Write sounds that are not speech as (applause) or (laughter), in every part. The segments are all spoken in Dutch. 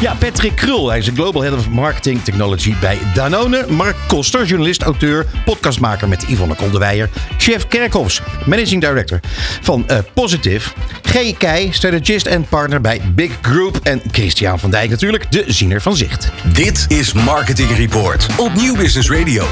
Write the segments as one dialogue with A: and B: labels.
A: Ja, Patrick Krul. Hij is de Global Head of Marketing Technology bij Danone. Mark Koster, journalist, auteur, podcastmaker met Yvonne Kolderweijer. Chef Kerkhoffs, Managing Director van eh, Positive. G. Keij, strategist en partner bij Big Group. En Christian van Dijk natuurlijk, de ziener van Zicht.
B: Dit is Marketing Report op Nieuw Business Radio.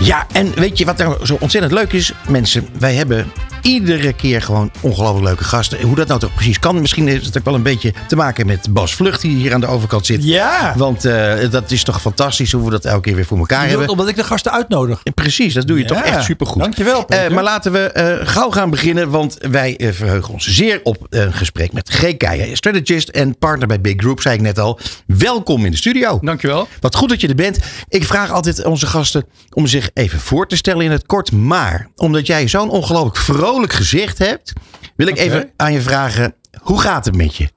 A: Ja, en weet je wat nou zo ontzettend leuk is? Mensen, wij hebben iedere keer gewoon ongelooflijk leuke gasten. Hoe dat nou toch precies kan, misschien heeft het ook wel een beetje te maken met Bas Vlucht, die hier aan de overkant zit.
C: Ja.
A: Want eh, dat is toch fantastisch hoe we dat elke keer weer voor elkaar hebben.
C: omdat ik de gasten uitnodig.
A: Precies, dat doe je
C: Ja.
A: toch echt supergoed.
C: Dankjewel, Peter.
A: Eh, maar laten we eh, gauw gaan beginnen, want wij verheugen ons zeer op een gesprek met G. Keijer, strategist en partner bij Big Group, zei ik net al. Welkom in de studio.
D: Dankjewel.
A: Wat goed dat je er bent. Ik vraag altijd onze gasten om zich even voor te stellen in het kort. Maar omdat jij zo'n ongelooflijk vrolijk gezicht hebt, wil ik even aan je vragen: hoe gaat het met je?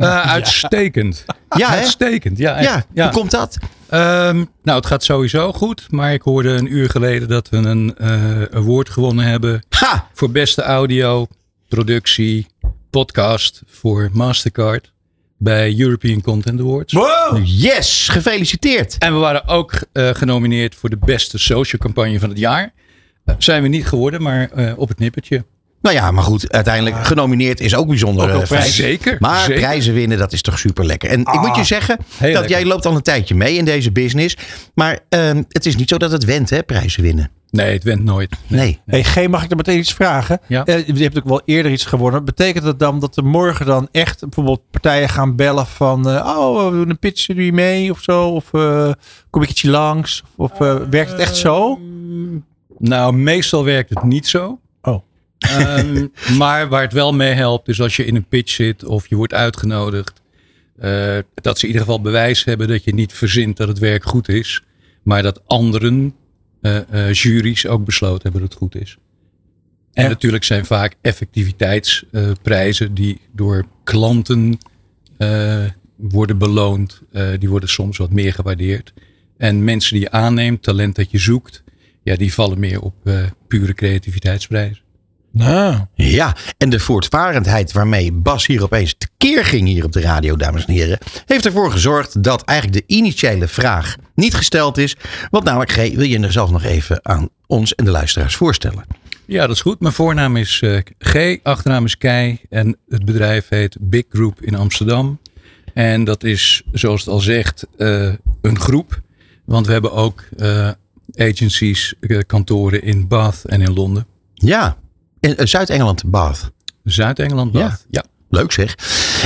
D: Eh, uitstekend.
A: Ja?
D: Uitstekend. Ja, echt.
A: Ja, hoe komt dat?
D: Ehm, nou, het gaat sowieso goed. Maar ik hoorde een uur geleden dat we een eh award gewonnen hebben.
A: Ha!
D: Voor beste audio, productie, podcast voor Mastercard. Bij European Content Awards.
C: Wow.
A: Yes, gefeliciteerd.
D: En we waren ook eh, genomineerd voor de beste social campagne van het jaar. Zijn we niet geworden, maar op het nippertje.
A: Nou ja, maar goed, uiteindelijk genomineerd is ook bijzonder.
C: Ook
A: eh,
C: prijs.
D: Zeker.
A: Maar
D: zeker.
A: prijzen winnen, dat is toch super lekker. En ik moet je zeggen dat
D: lekker.
A: jij loopt al een tijdje mee in deze business. Maar ehm, het is niet zo dat het went, hè, prijzen winnen.
D: Nee, het went nooit.
A: Nee.
C: Hey, G, mag ik er meteen iets vragen?
D: Ja.
C: Eh, je hebt ook wel eerder iets gewonnen. Betekent dat dan dat er morgen dan echt bijvoorbeeld partijen gaan bellen van... eh, oh, we doen een pitch, doe je mee of zo? Of eh, kom ik ietsje langs? Of werkt het echt zo?
D: Nou, meestal werkt het niet zo. Ehm, (laughs) maar waar het wel mee helpt, is als je in een pitch zit of je wordt uitgenodigd, eh, dat ze in ieder geval bewijs hebben dat je niet verzint dat het werk goed is, maar dat anderen, eh, juries, ook besloten hebben dat het goed is. En
C: Ja.
D: natuurlijk zijn vaak effectiviteitsprijzen die door klanten worden beloond. Die worden soms wat meer gewaardeerd. En mensen die je aanneemt, talent dat je zoekt, ja, die vallen meer op pure creativiteitsprijzen.
C: Nou,
A: Ja, en de voortvarendheid waarmee Bas hier opeens tekeer ging hier op de radio, dames en heren, heeft ervoor gezorgd dat eigenlijk de initiële vraag niet gesteld is. Want namelijk, G, wil je er zelf nog even aan ons en de luisteraars voorstellen?
D: Ja, dat is goed. Mijn voornaam is eh, G, achternaam is Kei en het bedrijf heet Big Group in Amsterdam. En dat is, zoals het al zegt, eh, een groep. Want we hebben ook eh, agencies, kantoren in Bath en in Londen.
A: Ja, Zuid-Engeland, Bath.
D: Zuid-Engeland. Bath. Ja.
A: Leuk zeg.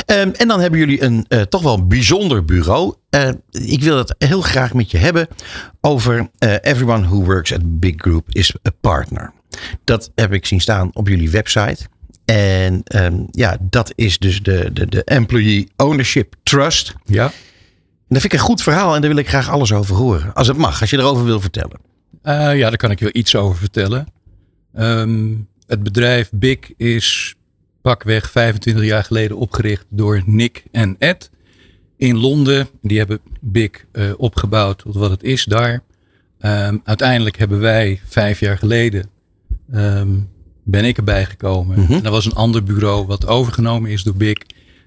A: Ehm, en dan hebben jullie een eh, toch wel een bijzonder bureau. Eh, ik wil het heel graag met je hebben over eh, Everyone who works at Big Group is a partner. Dat heb ik zien staan op jullie website. En ehm, ja, dat is dus de, de, de Employee Ownership Trust.
D: ja.
A: En dat vind ik een goed verhaal en daar wil ik graag alles over horen. Als het mag, als je erover wil vertellen.
D: Eh, ja, daar kan ik je wel iets over vertellen. Ehm, het bedrijf Big is pakweg 25 jaar geleden opgericht door Nick en Ed in Londen. Die hebben Big eh, opgebouwd tot wat het is daar. Ehm, uiteindelijk hebben wij vijf jaar geleden ehm, ben ik erbij gekomen.
A: Mhm.
D: En dat was een ander bureau wat overgenomen is door Big.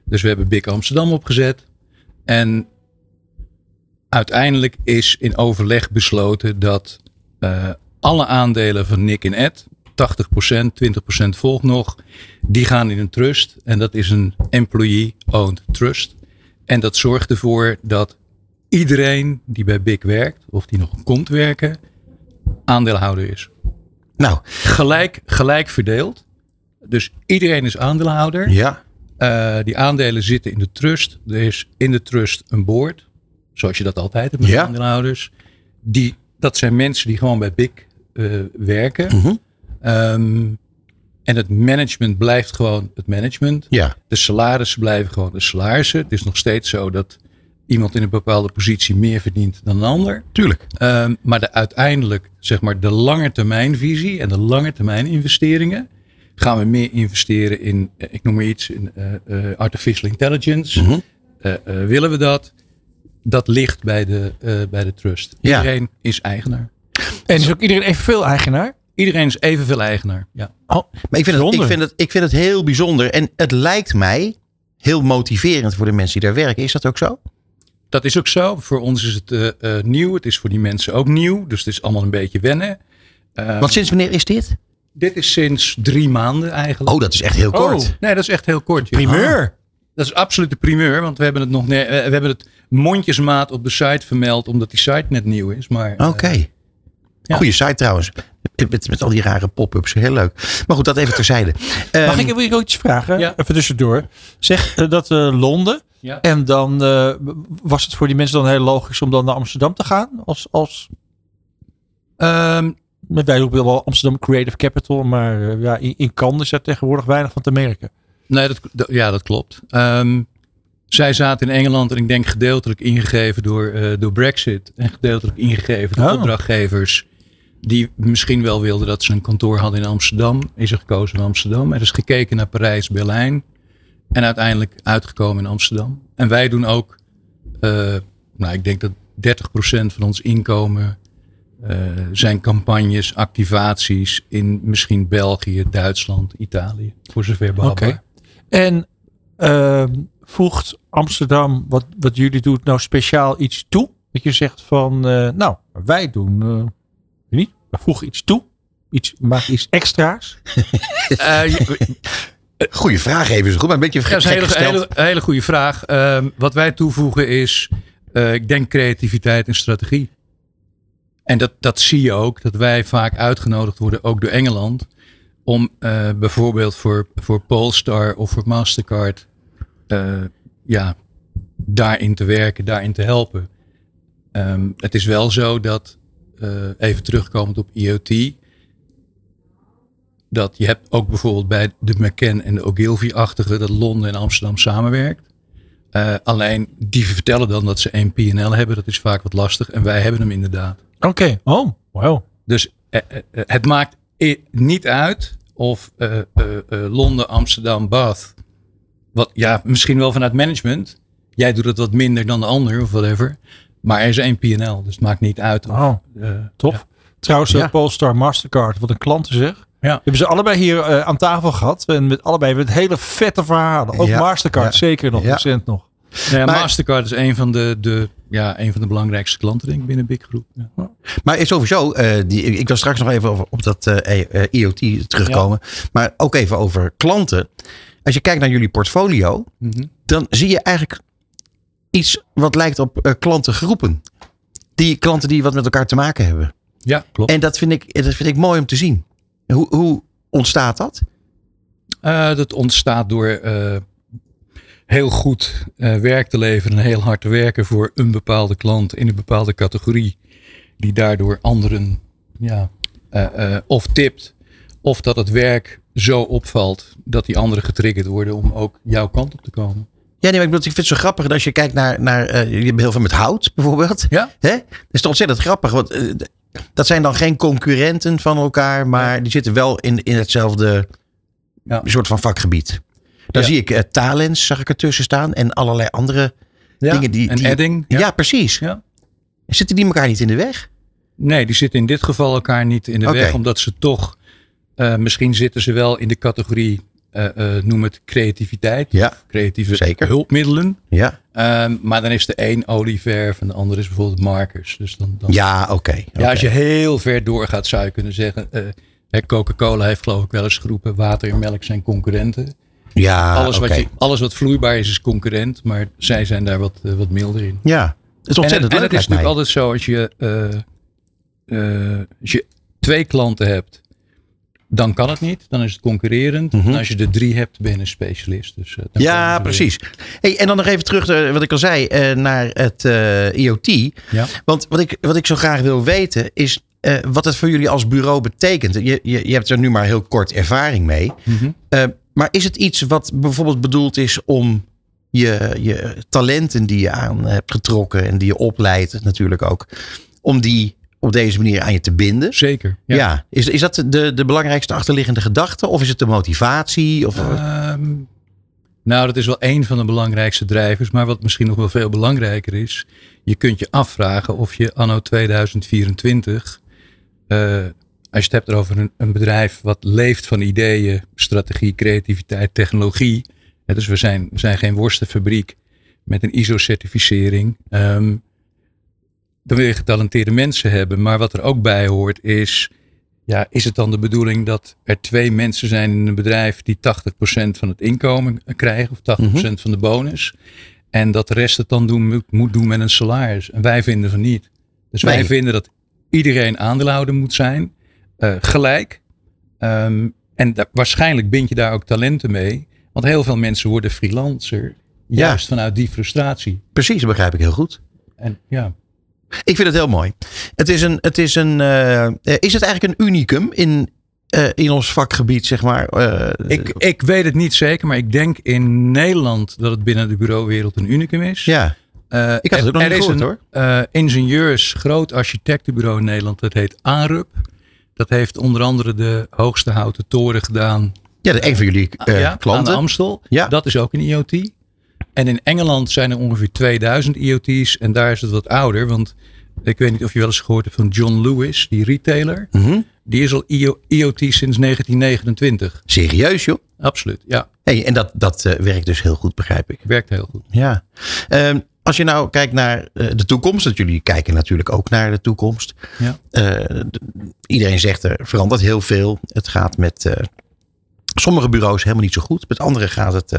D: Dus we hebben Big Amsterdam opgezet. En uiteindelijk is in overleg besloten dat eh, alle aandelen van Nick en Ed, 80%, 20% volgt nog, die gaan in een trust. En dat is een employee-owned trust. En dat zorgt ervoor dat iedereen die bij Big werkt, of die nog komt werken, aandeelhouder is.
A: Nou,
D: Gelijk, gelijk verdeeld. Dus iedereen is aandeelhouder.
A: ja.
D: Eh, die aandelen zitten in de trust. Er is in de trust een board. Zoals je dat altijd hebt met
A: Ja.
D: aandeelhouders. Die, dat zijn mensen die gewoon bij BIC eh, werken.
A: Mhm.
D: Ehm, en het management blijft gewoon het management.
A: Ja.
D: De salarissen blijven gewoon de salarissen. Het is nog steeds zo dat iemand in een bepaalde positie meer verdient dan een ander.
A: Tuurlijk.
D: Ehm, maar de, uiteindelijk, zeg maar, de langetermijnvisie en de langetermijn investeringen. Gaan we meer investeren in, eh, ik noem maar iets, in eh, eh, artificial intelligence.
A: Mhm.
D: Willen we dat? Dat ligt bij de, eh, bij de trust.
A: Ja.
D: Iedereen is eigenaar.
C: En is ook iedereen evenveel eigenaar?
D: Iedereen is evenveel eigenaar. Ja.
C: Oh,
A: Maar ik vind, het, ik, vind het, ik vind het heel bijzonder. En het lijkt mij heel motiverend voor de mensen die daar werken. Is dat ook zo?
D: Dat is ook zo. Voor ons is het eh, eh, nieuw. Het is voor die mensen ook nieuw. Dus het is allemaal een beetje wennen. Eh,
A: Want sinds wanneer is dit?
D: dit is sinds drie maanden eigenlijk.
A: Oh, dat is echt heel kort.
D: Nee, dat is echt heel kort.
C: primeur.
D: Dat is absoluut de primeur. Want we hebben het nog eh, we hebben het mondjesmaat op de site vermeld. Omdat die site net nieuw is. Maar eh,
A: Oké.
D: Ja.
A: Goeie site trouwens. Met, met al die rare pop-ups. Heel leuk. Maar goed, dat even terzijde.
C: Mag
A: Ehm,
C: ik even iets vragen?
D: Ja.
C: Even tussendoor. Zeg eh, dat eh, Londen.
D: Ja.
C: En dan eh, was het voor die mensen dan heel logisch om dan naar Amsterdam te gaan? Als, als
D: ehm,
C: met wij ook wel Amsterdam Creative Capital. Maar eh, ja, in, in Cannes is er tegenwoordig weinig van te merken.
D: nee, dat, dat- ja, dat klopt. Ehm, zij zaten in Engeland en ik denk gedeeltelijk ingegeven door, eh, door Brexit. En gedeeltelijk ingegeven door
C: Oh.
D: opdrachtgevers. Die misschien wel wilden dat ze een kantoor hadden in Amsterdam. Is er gekozen in Amsterdam. Er is gekeken naar Parijs, Berlijn. En uiteindelijk uitgekomen in Amsterdam. En wij doen ook, eh, nou ik denk dat 30% van ons inkomen eh, zijn campagnes, activaties in misschien België, Duitsland, Italië. Voor zover.
C: Oké. En ehm, voegt Amsterdam, wat, wat jullie doen, nou speciaal iets toe? Dat je zegt van, eh, nou, wij doen, eh, voegen iets toe. Iets, maak iets extra's. (laughs)
D: Eh, je-
A: Goeie vraag even zo goed. Maar een beetje
D: dat is
A: gek
D: een hele,
A: gesteld.
D: hele, hele goede vraag. Ehm, wat wij toevoegen is, eh, ik denk creativiteit en strategie. En dat, dat zie je ook, dat wij vaak uitgenodigd worden, ook door Engeland, om eh, bijvoorbeeld voor, voor Polestar of voor Mastercard, eh, ja, daarin te werken, daarin te helpen. Ehm, het is wel zo dat, eh, even terugkomend op IoT, dat je hebt ook bijvoorbeeld bij de McCann en de Ogilvy-achtige dat Londen en Amsterdam samenwerkt. Eh, alleen die vertellen dan dat ze één P&L hebben. Dat is vaak wat lastig. En wij hebben hem inderdaad.
C: Oké, oh, wow.
D: Dus eh, eh, eh, het maakt niet uit of eh, eh, eh, Londen, Amsterdam, Bath. Wat, ja, misschien wel vanuit management. Jij doet het wat minder dan de ander of whatever. Maar er is één P&L. Dus het maakt niet uit. Of,
C: Oh,
D: eh,
C: tof. Trouwens, eh,
A: Ja.
C: Polestar, Mastercard, wat een klanten zeg.
D: Ja.
C: Hebben ze allebei hier eh, aan tafel gehad. En met allebei met hele vette verhalen. Ook
A: Ja,
C: Mastercard,
A: ja.
C: zeker nog,
A: Ja.
C: recent nog.
D: nou ja,
A: Maar-
D: Mastercard is een van de, de, ja, een van de belangrijkste klanten denk ik binnen Big Groep. Ja.
A: Maar sowieso, eh, die, ik wil straks nog even over, op dat eh, eh, IoT terugkomen. Maar ook even over klanten. Als je kijkt naar jullie portfolio,
D: Mhm.
A: dan zie je eigenlijk iets wat lijkt op eh, klantengroepen. Die klanten die wat met elkaar te maken hebben.
D: Ja, klopt.
A: En dat vind ik, dat vind ik mooi om te zien. Hoe, hoe ontstaat dat?
D: Eh, dat ontstaat door eh, heel goed werk te leveren en heel hard te werken voor een bepaalde klant in een bepaalde categorie. Die daardoor anderen ja, of tipt. Of dat het werk zo opvalt dat die anderen getriggerd worden om ook jouw kant op te komen.
A: Ja, nee, maar ik, bedoel, ik vind het zo grappig dat als je kijkt naar, naar eh, je hebt heel veel met hout bijvoorbeeld.
D: Ja.
A: Hè? Dat is toch ontzettend grappig. Want eh, dat zijn dan geen concurrenten van elkaar, maar die zitten wel in, in hetzelfde
D: Ja.
A: soort van vakgebied. Dan
D: Ja.
A: zie ik uh, Talents, zag ik ertussen staan. En allerlei andere dingen die.
D: en
A: die-
D: Edding.
A: Ja, precies.
D: Ja.
A: Zitten die elkaar niet in de weg?
D: Nee, die zitten in dit geval elkaar niet in de weg, omdat ze toch, eh, misschien zitten ze wel in de categorie, eh, noem het creativiteit,
A: Ja,
D: creatieve
A: Zeker.
D: hulpmiddelen.
A: ja.
D: Ehm, maar dan is de een olieverf en de ander is bijvoorbeeld markers. Dus dan, dan
A: Ja, oké.
D: ja, als je heel ver doorgaat, zou je kunnen zeggen. eh, Coca-Cola heeft geloof ik wel eens geroepen: water en melk zijn concurrenten.
A: ja,
D: alles, wat je, alles wat vloeibaar is, is concurrent. Maar zij zijn daar wat, wat milder in.
A: Ja, het is ontzettend
D: en, en het is
A: mij.
D: natuurlijk altijd zo als je, als je twee klanten hebt, dan kan het niet. Dan is het concurrerend.
A: Mhm.
D: En als je er drie hebt, ben je een specialist. Dus, eh,
A: Ja, precies. Hey, en dan nog even terug, wat ik al zei, eh, naar het eh, IoT.
D: Ja.
A: Want wat ik, wat ik zo graag wil weten is wat het voor jullie als bureau betekent. Je, je, je hebt er nu maar heel kort ervaring mee.
D: Mhm.
A: Maar is het iets wat bijvoorbeeld bedoeld is om je, je talenten die je aan hebt getrokken en die je opleidt natuurlijk ook, om die op deze manier aan je te binden.
D: Zeker.
A: Ja, Is, is dat de, de belangrijkste achterliggende gedachte? Of is het de motivatie? Of,
D: Ehm, nou, dat is wel een van de belangrijkste drijvers. Maar wat misschien nog wel veel belangrijker is. Je kunt je afvragen of je anno 2024. eh, als je het hebt over een, een bedrijf wat leeft van ideeën, strategie, creativiteit, technologie. Dus we zijn, we zijn geen worstenfabriek met een ISO-certificering. Ehm, dan wil je getalenteerde mensen hebben. Maar wat er ook bij hoort is ja, is het dan de bedoeling dat er twee mensen zijn in een bedrijf die 80% van het inkomen krijgen of 80% van de bonus? En dat de rest het dan doen, moet, doen met een salaris. En wij vinden van niet. Dus wij vinden dat iedereen aandeelhouder moet zijn, eh, gelijk. Ehm, en waarschijnlijk bind je daar ook talenten mee. Want heel veel mensen worden freelancer, juist vanuit die frustratie.
A: Precies, dat begrijp ik heel goed.
D: En ja,
A: Ik vind het heel mooi. Het is een, het is een, eh, eh, is het eigenlijk een unicum in, eh, in ons vakgebied, zeg maar?
D: Ik, ik weet het niet zeker, maar ik denk in Nederland dat het binnen de bureauwereld een unicum is.
A: ja, Ik had het ook nog
D: er
A: niet
D: is
A: gehoord,
D: een eh, ingenieurs groot architectenbureau in Nederland. Dat heet ANRUP. Dat heeft onder andere de hoogste houten toren gedaan
A: ja een van jullie
D: ja, aan de
A: klanten.
D: Amstel.
A: Ja.
D: Dat is ook een IoT. En in Engeland zijn er ongeveer 2000 IoT's. En daar is het wat ouder. Want ik weet niet of je wel eens gehoord hebt van John Lewis, die retailer.
A: Mhm.
D: Die is al IO IoT sinds 1929.
A: Serieus, joh.
D: Absoluut, ja.
A: Hey, en dat, dat eh, werkt dus heel goed, begrijp ik.
D: Werkt heel goed.
A: Ja. Ehm, als je nou kijkt naar eh, de toekomst, dat jullie kijken natuurlijk ook naar de toekomst.
D: Ja.
A: Eh, iedereen zegt er verandert heel veel. Het gaat met sommige bureaus helemaal niet zo goed. Met andere gaat het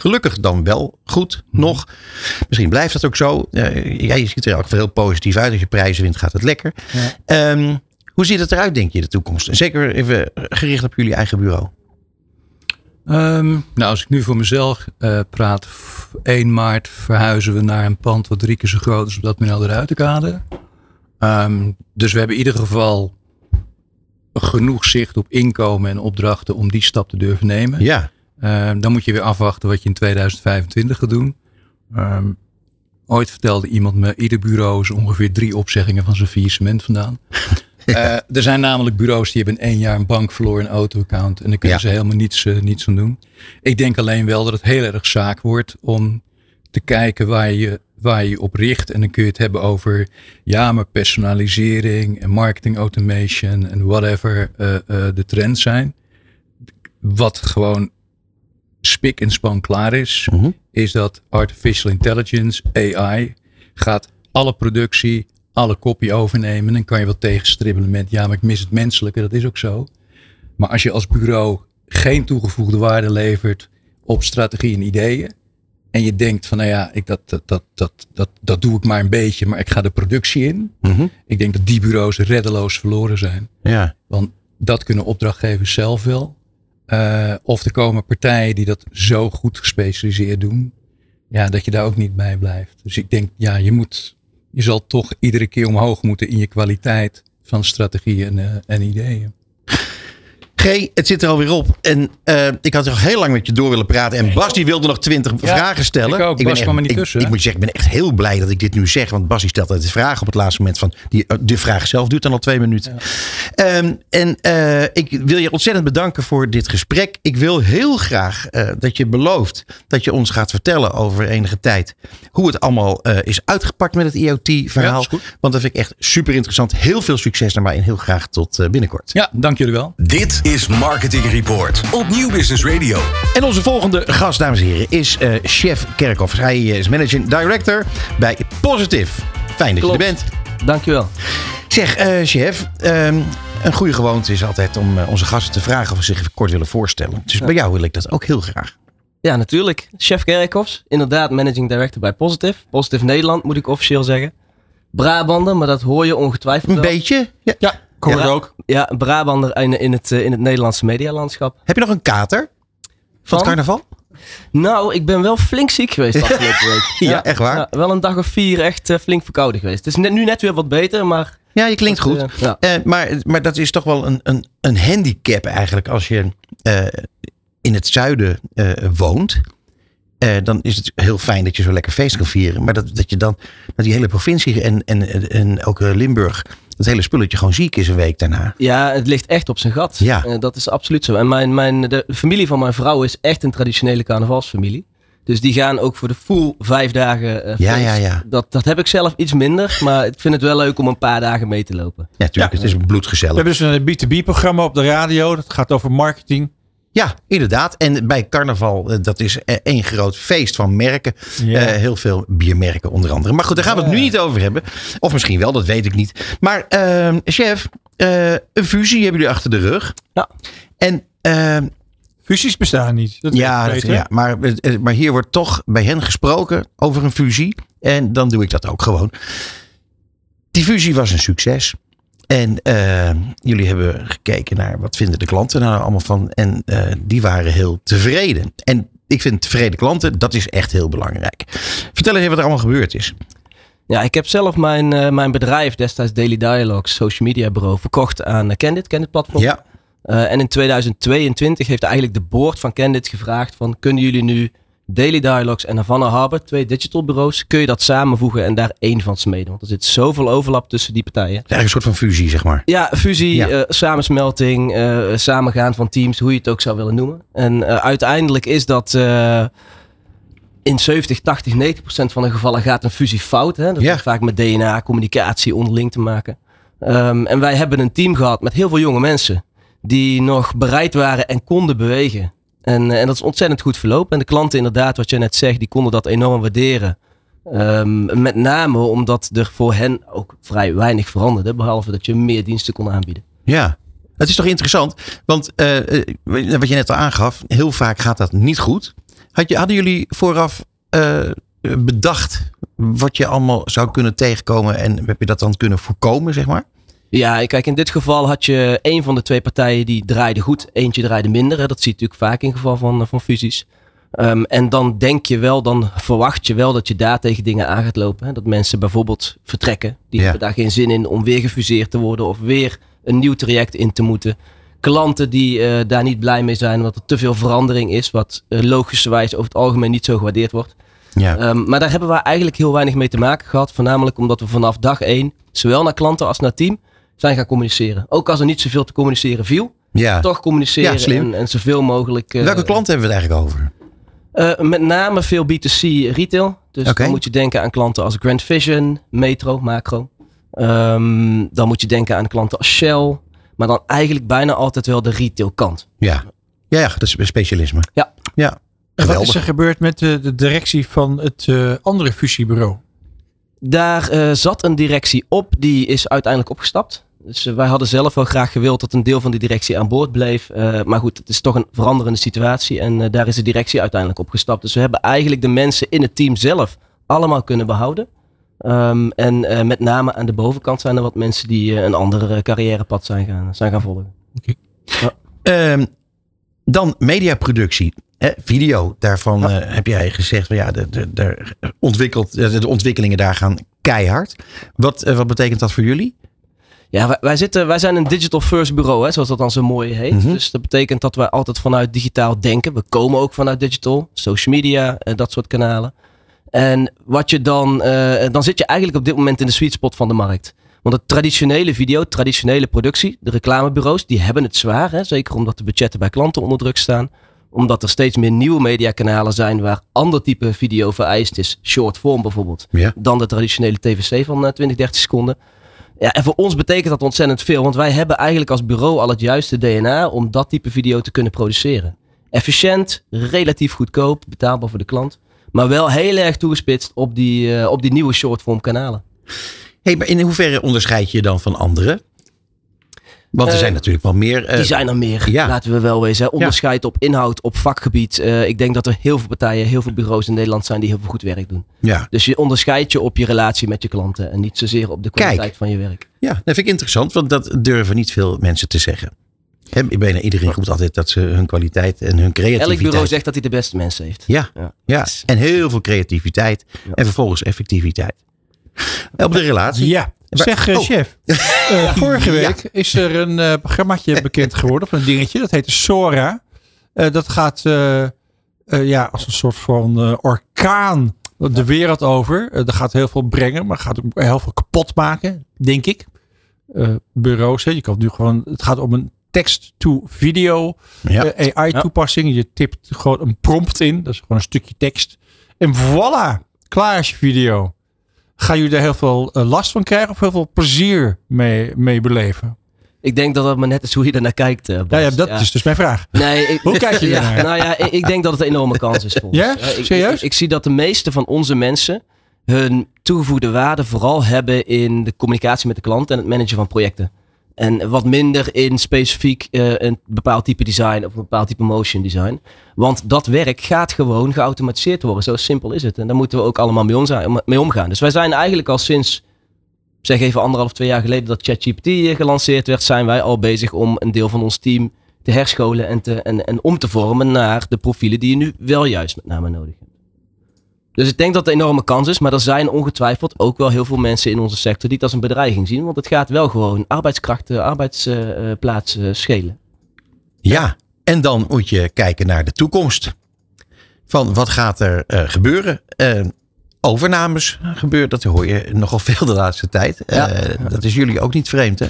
A: gelukkig dan wel goed nog. Misschien blijft dat ook zo. Eh, ja, je ziet er ook heel positief uit. Als je prijzen wint, gaat het lekker.
D: Ja.
A: Ehm, hoe ziet het eruit, denk je, de toekomst? En zeker even gericht op jullie eigen bureau.
D: Ehm, nou, als ik nu voor mezelf eh, praat, f- 1 maart verhuizen we naar een pand wat drie keer zo groot is op dat Admiraal de Ruitenkade. Ehm, dus we hebben in ieder geval genoeg zicht op inkomen en opdrachten om die stap te durven nemen.
A: Ja,
D: dan moet je weer afwachten wat je in 2025 gaat doen. Ehm, ooit vertelde iemand me, ieder bureau is ongeveer drie opzeggingen van zijn faillissement vandaan. (laughs) Eh, er zijn namelijk bureaus die hebben in één jaar een bank verloren, een auto-account. En daar kunnen
A: Ja.
D: ze helemaal niets, eh, niets aan doen. Ik denk alleen wel dat het heel erg zaak wordt om te kijken waar je, waar je op richt. En dan kun je het hebben over, ja, maar personalisering en marketing automation en whatever eh, de trends zijn. Wat gewoon spik en span klaar is,
A: Mhm.
D: is dat artificial intelligence, AI, gaat alle productie, alle kopie overnemen. En dan kan je wel tegenstribbelen met, ja, maar ik mis het menselijke, dat is ook zo. Maar als je als bureau geen toegevoegde waarde levert op strategie en ideeën. En je denkt van, nou ja, ik, dat, dat, dat, dat, dat, dat doe ik maar een beetje, maar ik ga de productie in.
A: Mhm.
D: Ik denk dat die bureaus reddeloos verloren zijn.
A: ja.
D: Want dat kunnen opdrachtgevers zelf wel. Eh, of er komen partijen die dat zo goed gespecialiseerd doen. Ja, dat je daar ook niet bij blijft. Dus ik denk, ja, je moet, je zal toch iedere keer omhoog moeten in je kwaliteit van strategieën en, eh, en ideeën.
A: G, het zit er alweer op. En eh, ik had nog heel lang met je door willen praten. En Bas die wilde nog twintig vragen stellen.
D: ik ook.
A: ben
D: Bas
A: echt-
D: kwam niet
A: ik,
D: tussen,
A: Ik, moet je zeggen, ik ben echt heel blij dat ik dit nu zeg. Want Bas die stelt altijd de vraag op het laatste moment. Van die, eh, de vraag zelf duurt dan al twee minuten. Ehm, en eh, ik wil je ontzettend bedanken voor dit gesprek. Ik wil heel graag eh, dat je belooft dat je ons gaat vertellen over enige tijd. Hoe het allemaal eh, is uitgepakt met het IoT-verhaal.
D: Ja,
A: want dat vind ik echt super interessant. Heel veel succes daarbij en heel graag tot binnenkort.
D: Ja, dank jullie wel.
B: Dit is Marketing Report op Nieuw Business Radio.
A: En onze volgende gast, dames en heren, is eh, Chef Kerkhoff. Hij eh, is managing director bij Positive. Fijn dat
E: Klopt.
A: je er bent.
E: Dankjewel.
A: Zeg, eh, chef, ehm, een goede gewoonte is altijd om onze gasten te vragen of ze zich even kort willen voorstellen. Dus bij jou wil ik dat ook heel graag.
E: Ja, natuurlijk. Chef Kerkhoffs. Inderdaad, managing director bij Positive. Positive Nederland, moet ik officieel zeggen. Brabander, maar dat hoor je ongetwijfeld
A: Een
E: wel.
A: beetje. Ja.
C: Ja, hoor
E: Ja.
C: ook.
E: Ja, Brabander in, in, het, eh, in het Nederlandse medialandschap.
A: Heb je nog een kater van het carnaval?
E: Nou, ik ben wel flink ziek geweest de afgelopen (laughs) week.
A: Ja, echt waar?
E: Ja, wel een dag of vier echt eh, flink verkouden geweest. Het is net, nu net weer wat beter, maar...
A: Ja, je klinkt goed.
E: eh, ja.
A: Maar, maar dat is toch wel een, een, een handicap eigenlijk als je in het zuiden woont. dan is het heel fijn dat je zo lekker feest kan vieren. Maar dat, dat je dan, dat die hele provincie en, en, en ook Limburg, het hele spulletje gewoon ziek is een week daarna.
E: Ja, het ligt echt op zijn gat.
A: Ja.
E: Eh, dat is absoluut zo. En mijn, mijn, de familie van mijn vrouw is echt een traditionele carnavalsfamilie. Dus die gaan ook voor de full vijf dagen eh,
A: Ja,
E: feest.
A: ja, ja.
E: Dat, dat heb ik zelf iets minder. Maar ik vind het wel leuk om een paar dagen mee te lopen.
A: Ja, natuurlijk.
C: Ja.
A: Het is
C: We
A: bloedgezellig.
C: hebben dus een B2B-programma op de radio. Dat gaat over marketing.
A: Ja, inderdaad. En bij carnaval, eh, dat is eh, één groot feest van merken.
C: Ja.
A: Eh, heel veel biermerken onder andere. Maar goed, daar gaan we het nu niet over hebben. Of misschien wel, dat weet ik niet. Maar ehm, chef, eh, een fusie hebben jullie achter de rug.
E: Ja.
A: En ehm,
C: Fusies bestaan niet. Dat
A: ja,
C: weet
A: dat- ja maar, maar hier wordt toch bij hen gesproken over een fusie. En dan doe ik dat ook gewoon. Die fusie was een succes. En eh, jullie hebben gekeken naar wat vinden de klanten nou allemaal van. En eh, die waren heel tevreden. En ik vind tevreden klanten, dat is echt heel belangrijk. Vertel eens even wat er allemaal gebeurd is.
E: Ja, ik heb zelf mijn, eh, mijn bedrijf, destijds Daily Dialogues, social media bureau, verkocht aan Candid, Candid platform.
A: Ja,
E: en in 2022 heeft eigenlijk de board van Candid gevraagd van kunnen jullie nu Daily Dialogues en Havana Harbor, twee digital bureaus, kun je dat samenvoegen en daar één van smeden? Want er zit zoveel overlap tussen die partijen.
A: eigenlijk een soort van fusie, zeg maar.
E: Ja, fusie,
A: Ja.
E: eh, samensmelting, eh, samengaan van teams, hoe je het ook zou willen noemen. En eh, uiteindelijk is dat in 70, 80, 90 procent van de gevallen gaat een fusie fout. Hè? Dat
A: Ja.
E: heeft vaak met DNA, communicatie onderling te maken. Ehm, en wij hebben een team gehad met heel veel jonge mensen die nog bereid waren en konden bewegen. En, eh, en dat is ontzettend goed verlopen. En de klanten inderdaad, wat je net zegt, die konden dat enorm waarderen. Ehm, met name omdat er voor hen ook vrij weinig veranderde. Behalve dat je meer diensten kon aanbieden.
A: Ja, het is toch interessant? Want eh, eh, wat je net al aangaf, heel vaak gaat dat niet goed. Had je, hadden jullie vooraf bedacht wat je allemaal zou kunnen tegenkomen en heb je dat dan kunnen voorkomen, zeg maar?
E: Ja, kijk, in dit geval had je een van de twee partijen die draaide goed, eentje draaide minder. Hè. Dat zie je natuurlijk vaak in geval van, van fusies. Ehm, en dan denk je wel, dan verwacht je wel dat je daar tegen dingen aan gaat lopen. Hè. Dat mensen bijvoorbeeld vertrekken. Die
A: Ja.
E: hebben daar geen zin in om weer gefuseerd te worden of weer een nieuw traject in te moeten. Klanten die eh, daar niet blij mee zijn omdat er te veel verandering is, wat uh, logischerwijs over het algemeen niet zo gewaardeerd wordt.
A: Ja.
E: Um, maar daar hebben we eigenlijk heel weinig mee te maken gehad. Voornamelijk omdat we vanaf dag één, zowel naar klanten als naar team, zijn gaan communiceren. Ook als er niet zoveel te communiceren viel,
A: ja.
E: toch communiceren
A: Ja, slim.
E: en, en zoveel mogelijk. uh,
A: Welke klanten hebben we het eigenlijk over?
E: Uh, met name veel B2C retail. Dus dan moet je denken aan klanten als Grand Vision, Metro, Macro. Um, dan moet je denken aan klanten als Shell. Maar dan eigenlijk bijna altijd wel de retail kant.
A: Ja, ja, ja dat is een specialisme.
E: Ja.
A: Ja,
C: En wat is er gebeurd met de, de directie van het eh, andere fusiebureau?
E: Daar uh, zat een directie op, die is uiteindelijk opgestapt. Dus wij hadden zelf wel graag gewild dat een deel van die directie aan boord bleef. Uh, maar goed, het is toch een veranderende situatie. En daar is de directie uiteindelijk opgestapt. Dus we hebben eigenlijk de mensen in het team zelf allemaal kunnen behouden. Um, en met name aan de bovenkant zijn er wat mensen die een ander carrièrepad zijn gaan, zijn gaan volgen.
C: Okay.
A: Ja. Um, dan mediaproductie. Hè, video, daarvan ja. heb jij gezegd, ja, de, de, de, ontwikkelt, de ontwikkelingen daar gaan keihard. Wat, wat betekent dat voor jullie?
E: Ja, wij, wij, zitten, wij zijn een digital first bureau, hè, zoals dat dan zo mooi heet. Mm -hmm. Dus dat betekent dat wij altijd vanuit digitaal denken. We komen ook vanuit digital, social media, en dat soort kanalen. En wat je dan, uh, dan zit je eigenlijk op dit moment in de sweet spot van de markt. Want het traditionele video, traditionele productie, de reclamebureaus, die hebben het zwaar. Hè? Zeker omdat de budgetten bij klanten onder druk staan. Omdat er steeds meer nieuwe mediakanalen zijn waar ander type video vereist is. Short form bijvoorbeeld.
A: Ja.
E: Dan de traditionele TVC van uh, 20, 30 seconden. Ja, en voor ons betekent dat ontzettend veel. Want wij hebben eigenlijk als bureau al het juiste DNA om dat type video te kunnen produceren. Efficiënt, relatief goedkoop, betaalbaar voor de klant. Maar wel heel erg toegespitst op die, uh, op die nieuwe shortform kanalen.
A: Hey, maar in hoeverre onderscheid je je dan van anderen? Want er
E: Uh,
A: zijn natuurlijk wel meer. Uh,
E: die zijn er meer,
A: ja.
E: laten we wel wezen. Onderscheid ja. op inhoud, op vakgebied. Uh, ik denk dat er heel veel partijen, heel veel bureaus in Nederland zijn die heel veel goed werk doen.
A: Ja.
E: Dus je onderscheidt je op je relatie met je klanten en niet zozeer op de kwaliteit
A: Kijk.
E: van je werk.
A: Ja, dat vind ik interessant, want dat durven niet veel mensen te zeggen. He, bijna iedereen roept altijd dat ze hun kwaliteit en hun creativiteit...
E: Elk bureau zegt dat hij de beste mensen heeft.
A: Ja, ja. ja. en heel veel creativiteit ja. en vervolgens effectiviteit. Op de relatie.
C: Ja, zeg uh, oh. chef. Uh, (laughs) vorige week ja. is er een uh, programmaatje (laughs) bekend geworden, of een dingetje. Dat heet Sora. dat gaat eh, ja, als een soort van eh, orkaan de wereld over. Eh, dat gaat heel veel brengen, maar gaat ook heel veel kapot maken, denk ik. Eh, bureaus, hè. je kan nu gewoon, het gaat om een text-to-video
A: Ja.
C: eh, AI-toepassing. Je tipt gewoon een prompt in, dat is gewoon een stukje tekst. En voilà, klaar is je video. Ga je er heel veel eh, last van krijgen of heel veel plezier mee, mee beleven?
E: Ik denk dat het maar net is hoe je ernaar kijkt. eh, Bas.
C: Ja, ja, dat is dus mijn vraag.
E: Nee, ik,
C: Hoe kijk je (laughs)
E: ja,
C: ernaar?
E: Nou ja, ik, ik denk dat het een enorme kans is voor ons.
C: Ja?
E: Ik,
C: Serieus?
E: Ik, ik zie dat de meeste van onze mensen hun toegevoegde waarde vooral hebben in de communicatie met de klant en het managen van projecten. En wat minder in specifiek eh, een bepaald type design of een bepaald type motion design. Want dat werk gaat gewoon geautomatiseerd worden. Zo simpel is het. En daar moeten we ook allemaal mee, omza- mee omgaan. Dus wij zijn eigenlijk al sinds, zeg even anderhalf, twee jaar geleden dat ChatGPT gelanceerd werd, zijn wij al bezig om een deel van ons team te herscholen en, te, en, en om te vormen naar de profielen die je nu wel juist met name nodig hebt. Dus ik denk dat het een enorme kans is, maar er zijn ongetwijfeld ook wel heel veel mensen in onze sector die het als een bedreiging zien. Want het gaat wel gewoon arbeidskrachten, arbeidsplaatsen schelen.
A: Ja, en dan moet je kijken naar de toekomst. Van wat gaat er eh, gebeuren? Eh, overnames gebeuren, dat hoor je nogal veel de laatste tijd.
E: Ja.
A: Eh, dat is jullie ook niet vreemd, hè?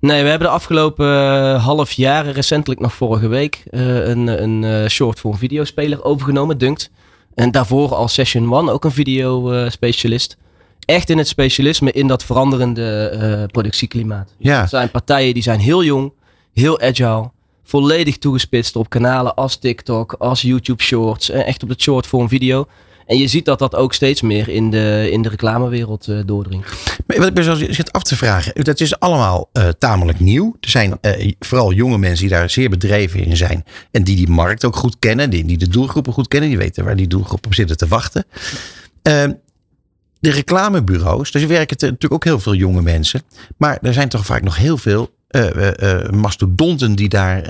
E: Nee, we hebben de afgelopen eh, half jaar, recentelijk nog vorige week, eh, een, een eh, short voor een videospeler overgenomen, Dunkt. En daarvoor al Session One, ook een video eh, specialist. Echt in het specialisme in dat veranderende eh, productieklimaat.
A: Ja,
E: Het zijn partijen die zijn heel jong, heel agile, volledig toegespitst op kanalen als TikTok, als YouTube Shorts, eh, echt op het short voor een video. En je ziet dat dat ook steeds meer in de, in de reclamewereld eh, doordringt.
A: Maar wat ik me zo zit af te vragen, dat is allemaal eh, tamelijk nieuw. Er zijn eh, vooral jonge mensen die daar zeer bedreven in zijn. En die die markt ook goed kennen, die, die de doelgroepen goed kennen. Die weten waar die doelgroepen op zitten te wachten. Ehm, de reclamebureaus, daar werken te- natuurlijk ook heel veel jonge mensen. Maar er zijn toch vaak nog heel veel mastodonten die daar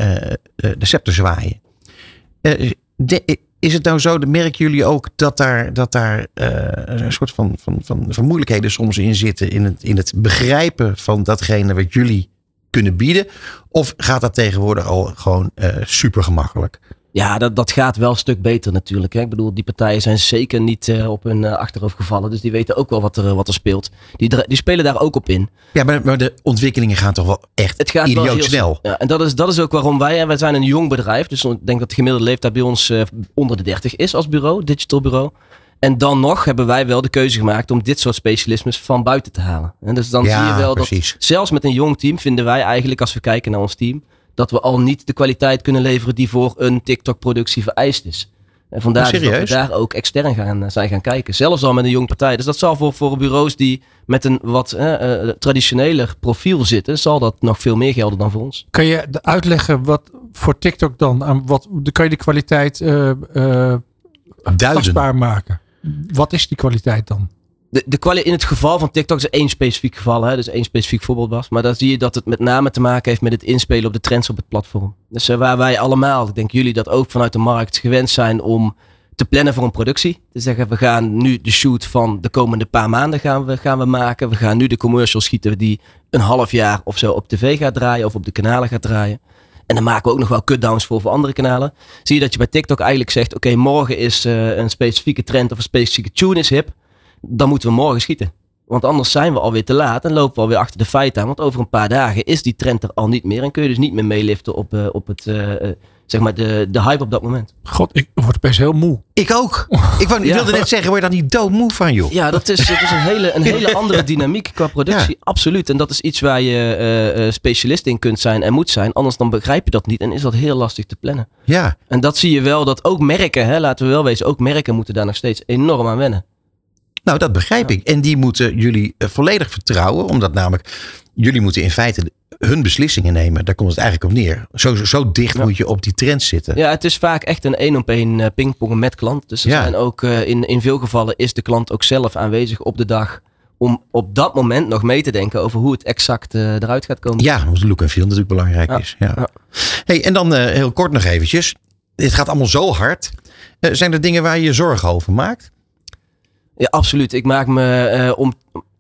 A: de scepter zwaaien. De- is het nou zo, dat merken jullie ook dat daar, dat daar eh, een soort van, van, van, van moeilijkheden soms in zitten in het, in het begrijpen van datgene wat jullie kunnen bieden? Of gaat dat tegenwoordig al gewoon eh, super gemakkelijk?
E: Ja, dat, dat gaat wel een stuk beter natuurlijk. Hè. Ik bedoel, die partijen zijn zeker niet eh, op hun eh, achterhoofd gevallen. Dus die weten ook wel wat er, wat er speelt. Die, die spelen daar ook op in.
A: Ja, maar, maar de ontwikkelingen gaan toch wel echt
E: Het gaat wel
A: idioot
E: heel
A: snel.
E: Ja, en dat is, dat is ook waarom wij, en wij zijn een jong bedrijf. Dus ik denk dat de gemiddelde leeftijd bij ons eh, onder de 30 is als bureau, digital bureau. En dan nog hebben wij wel de keuze gemaakt om dit soort specialismes van buiten te halen. En dus dan
A: Ja,
E: zie je wel
A: precies.
E: dat zelfs met een jong team vinden wij eigenlijk, als we kijken naar ons team, dat we al niet de kwaliteit kunnen leveren die voor een TikTok-productie vereist is. En vandaar
A: Oh,
E: dus dat we daar ook extern gaan, eh, zijn gaan kijken. Zelfs al met een jong partij. Dus dat zal voor, voor bureaus die met een wat eh, eh, traditioneler profiel zitten, zal dat nog veel meer gelden dan voor ons.
C: Kan je de- uitleggen wat voor TikTok dan, aan wat, de- kan je de kwaliteit eh eh
A: Duiden.
C: tastbaar maken? Wat is die kwaliteit dan?
E: De, de in het geval van TikTok is één specifiek geval, hè, dus één specifiek voorbeeld was. Maar dan zie je dat het met name te maken heeft met het inspelen op de trends op het platform. Dus eh, waar wij allemaal, ik denk jullie dat ook vanuit de markt gewend zijn om te plannen voor een productie. Te zeggen, we gaan nu de shoot van de komende paar maanden gaan we, gaan we maken. We gaan nu de commercial schieten die een half jaar of zo op tv gaat draaien of op de kanalen gaat draaien. En dan maken we ook nog wel cutdowns voor voor andere kanalen. Zie je dat je bij TikTok eigenlijk zegt, oké, morgen is eh, een specifieke trend of een specifieke tune is hip dan moeten we morgen schieten. Want anders zijn we alweer te laat en lopen we alweer achter de feiten aan. Want over een paar dagen is die trend er al niet meer. En kun je dus niet meer meeliften op, eh, op het, eh, eh, zeg maar de, de hype op dat moment.
C: God, ik word best heel moe.
A: Ik ook. Ik, wou- ik (laughs)
E: Ja.
A: wilde net zeggen, word je daar niet doodmoe van, joh?
E: Ja, dat is, dat is een, hele, een hele (laughs) andere dynamiek qua productie. Absoluut. En dat is iets waar je eh, eh, specialist in kunt zijn en moet zijn. Anders dan begrijp je dat niet en is dat heel lastig te plannen.
A: Ja.
E: En dat zie je wel dat ook merken, hè, laten we wel wezen, ook merken moeten daar nog steeds enorm aan wennen.
A: Nou, dat begrijp ik. En die moeten jullie eh, volledig vertrouwen. Omdat namelijk, jullie moeten in feite hun beslissingen nemen. Daar komt het eigenlijk op neer. Zo, zo dicht
E: Ja.
A: moet je op die trend zitten.
E: Ja, het is vaak echt een één op één eh, pingpongen met klant. Dus er
A: Ja.
E: zijn ook eh, in, in veel gevallen is de klant ook zelf aanwezig op de dag. Om op dat moment nog mee te denken over hoe het exact eruit gaat komen.
A: Ja, omdat look en feel natuurlijk belangrijk
E: Ja.
A: is. Ja. Hey, en dan heel kort nog eventjes. Dit gaat allemaal zo hard. Zijn er dingen waar je je zorgen over maakt?
E: Ja, absoluut. Ik maak me eh, om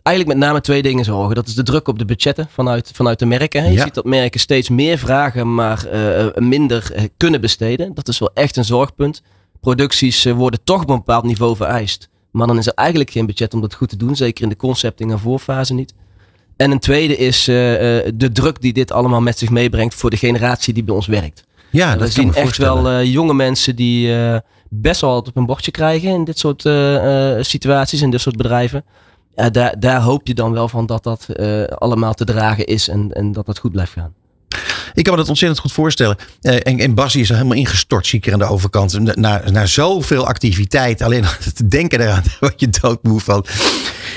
E: eigenlijk met name twee dingen zorgen. Dat is de druk op de budgetten vanuit, vanuit de merken. hè. Je
A: Ja.
E: ziet dat merken steeds meer vragen, maar eh, minder eh, kunnen besteden. Dat is wel echt een zorgpunt. producties worden toch op een bepaald niveau vereist. Maar dan is er eigenlijk geen budget om dat goed te doen. Zeker in de concepting en voorfase niet. En een tweede is de druk die dit allemaal met zich meebrengt voor de generatie die bij ons werkt.
A: Ja,
E: we
A: dat kan
E: zien echt wel jonge mensen die best wel wat op een bordje krijgen in dit soort eh, eh, situaties, in dit soort bedrijven. Daar, daar hoop je dan wel van dat dat eh, allemaal te dragen is en, en dat dat goed blijft gaan.
A: Ik kan me dat ontzettend goed voorstellen. Eh, en, en Bassie is er helemaal ingestort, zie ik er aan de overkant. Na, na, na zoveel activiteit, alleen al (laughs) te denken eraan, (laughs) wat je doodmoe van.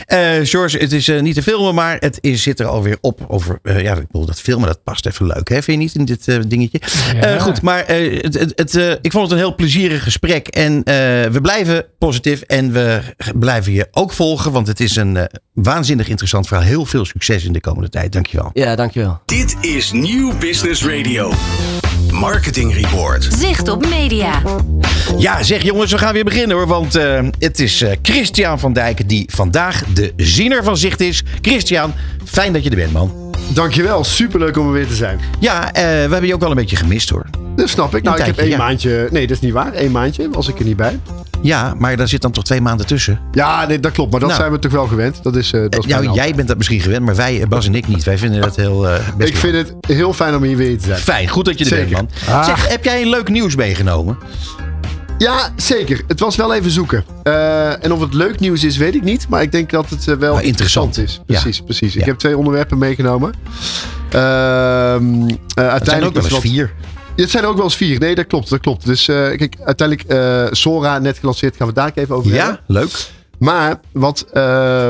A: Eh George, het is eh, niet te filmen, maar het is, zit er alweer op. Over, eh, ja, ik bedoel, dat filmen, dat past even leuk, hè? vind je niet, in dit dingetje? Eh, goed, maar eh, het, het, het, ik vond het een heel plezierig gesprek. En eh, we blijven positief en we blijven je ook volgen, want het is een waanzinnig interessant verhaal. Heel veel succes in de komende tijd. Dankjewel.
E: Ja, dankjewel.
B: Dit is Nieuw Business Radio. Marketing Report.
F: Zicht op media.
A: Ja, zeg jongens, we gaan weer beginnen hoor. Want eh, het is eh, Christian van Dijken die vandaag de ziener van zicht is. Christian, fijn dat je er bent, man.
G: Dankjewel, superleuk om er weer te zijn.
A: Ja, eh, we hebben je ook wel een beetje gemist hoor.
G: Dat snap ik. Nou, ik heb één
A: ja.
G: maandje. Nee, dat is niet waar. Eén maandje was ik er niet bij.
A: Ja, maar daar zit dan toch twee maanden tussen.
G: Ja, nee, dat klopt. Maar dat
A: Nou.
G: zijn we toch wel gewend. Dat is, eh, dat is
A: nou,
G: mijn
A: jij bent dat misschien gewend, maar wij, eh, Bas en ik niet. Wij vinden dat heel eh best
G: Ik vind het heel fijn om hier weer te zijn.
A: fijn. Goed dat je er
G: Zeker.
A: bent, man. Zeg, heb jij een leuk nieuws meegenomen?
G: Ja, zeker. Het was wel even zoeken. Eh, en of het leuk nieuws is, weet ik niet. Maar ik denk dat het eh, wel
A: Maar interessant.
G: is.
A: Ja.
G: Precies, precies.
A: Ja.
G: Ik heb twee onderwerpen meegenomen. Ehm eh,
A: Het zijn
G: uiteindelijk
A: ook wel eens
G: wat-
A: vier.
G: Ja, Het zijn er ook wel eens vier. Nee, dat klopt. Dat klopt. Dus kijk, uiteindelijk Sora net gelanceerd. Gaan we daar even over hebben.
A: Ja, leuk.
G: Maar wat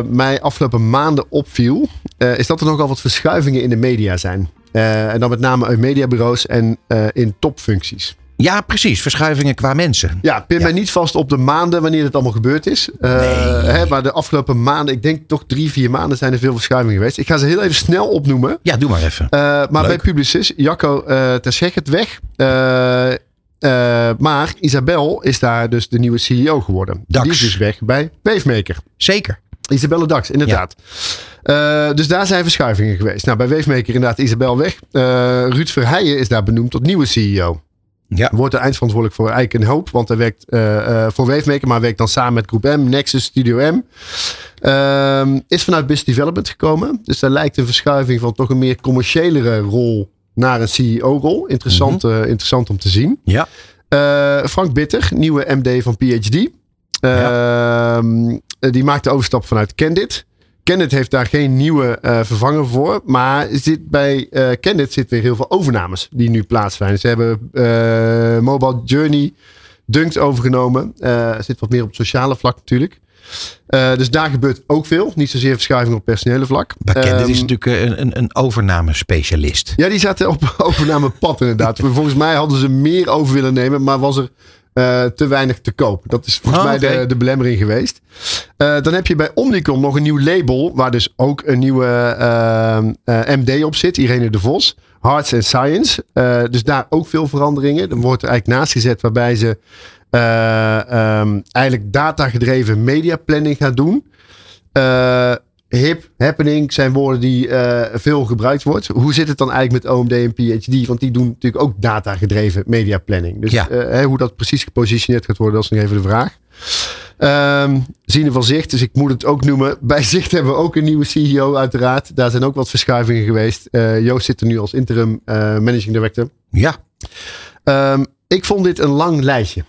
G: mij afgelopen maanden opviel, is dat er nogal wat verschuivingen in de media zijn. En dan met name uit mediabureaus en in topfuncties.
A: Ja, precies. Verschuivingen qua mensen.
G: Ja, pin mij niet vast op de maanden wanneer het allemaal gebeurd is. Eh, hè, maar de afgelopen maanden, ik denk toch drie, vier maanden zijn er veel verschuivingen geweest. Ik ga ze heel even snel opnoemen.
A: Ja, doe maar even.
G: Eh, maar
A: Leuk.
G: bij Publicis, Jacco uh, Terschegget weg. Maar Isabel is daar dus de nieuwe CEO geworden.
A: Dax.
G: Die is dus weg bij Wavemaker.
A: Zeker.
G: Isabelle Dax, inderdaad. Eh, dus daar zijn verschuivingen geweest. Nou, bij Wavemaker inderdaad Isabel weg. Ruud Verheijen is daar benoemd tot nieuwe CEO.
A: Ja.
G: Wordt er eindverantwoordelijk voor een hoop. Want hij werkt eh, eh, voor Wavemaker, maar werkt dan samen met Groep M, Nexus, Studio M. Ehm, is vanuit Business Development gekomen. Dus daar lijkt een verschuiving van toch een meer commerciëlere rol naar een CEO-rol. Interessant,
A: Mhm.
G: eh, interessant om te zien.
A: Ja.
G: Frank Bitter, nieuwe MD van PhD. Ehm, Die maakt de overstap vanuit Candid. Candid heeft daar geen nieuwe eh, vervanger voor. Maar zit bij eh Candid zit weer heel veel overnames die nu plaatsvinden. Ze hebben eh, Mobile Journey Dunkt overgenomen. Zit wat meer op het sociale vlak natuurlijk. Dus daar gebeurt ook veel. Niet zozeer verschuiving op personele vlak.
A: Maar
G: Ehm,
A: is natuurlijk een, een, een overnamespecialist.
G: ja, die zaten op (laughs) overnamepad inderdaad. Volgens mij hadden ze meer over willen nemen, maar was er eh, te weinig te koop. Dat is volgens
A: Ah,
G: mij de, de belemmering geweest. Eh, dan heb je bij Omnicom nog een nieuw label, waar dus ook een nieuwe eh, eh, MD op zit, Irene de Vos. Arts and Science. Eh, dus daar ook veel veranderingen. Er wordt er eigenlijk naast gezet waarbij ze eh, ehm, eigenlijk datagedreven mediaplanning gaat doen. Hip, happening zijn woorden die eh, veel gebruikt wordt. Hoe zit het dan eigenlijk met OMD en PhD? Want die doen natuurlijk ook datagedreven mediaplanning. Dus
A: Ja.
G: eh, hoe dat precies gepositioneerd gaat worden, dat is nog even de vraag. Ehm Ziene van Zicht, dus ik moet het ook noemen. (laughs) Bij Zicht hebben we ook een nieuwe CEO uiteraard. Daar zijn ook wat verschuivingen geweest. Eh, Joost zit er nu als interim managing director.
A: Ja.
G: Ehm, ik vond dit een lang lijstje.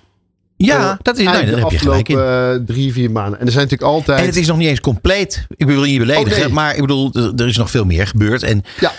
A: Ja,
G: Eh,
A: dat is, nee,
G: eigenlijk
A: daar heb je
G: de
A: gelijk in.
G: afgelopen, eh, drie, vier maanden. En er zijn natuurlijk altijd...
A: En het is nog niet eens compleet. Ik wil je niet beledigen,
G: Oh, nee.
A: maar ik bedoel, er er is nog veel meer gebeurd. En
G: Ja.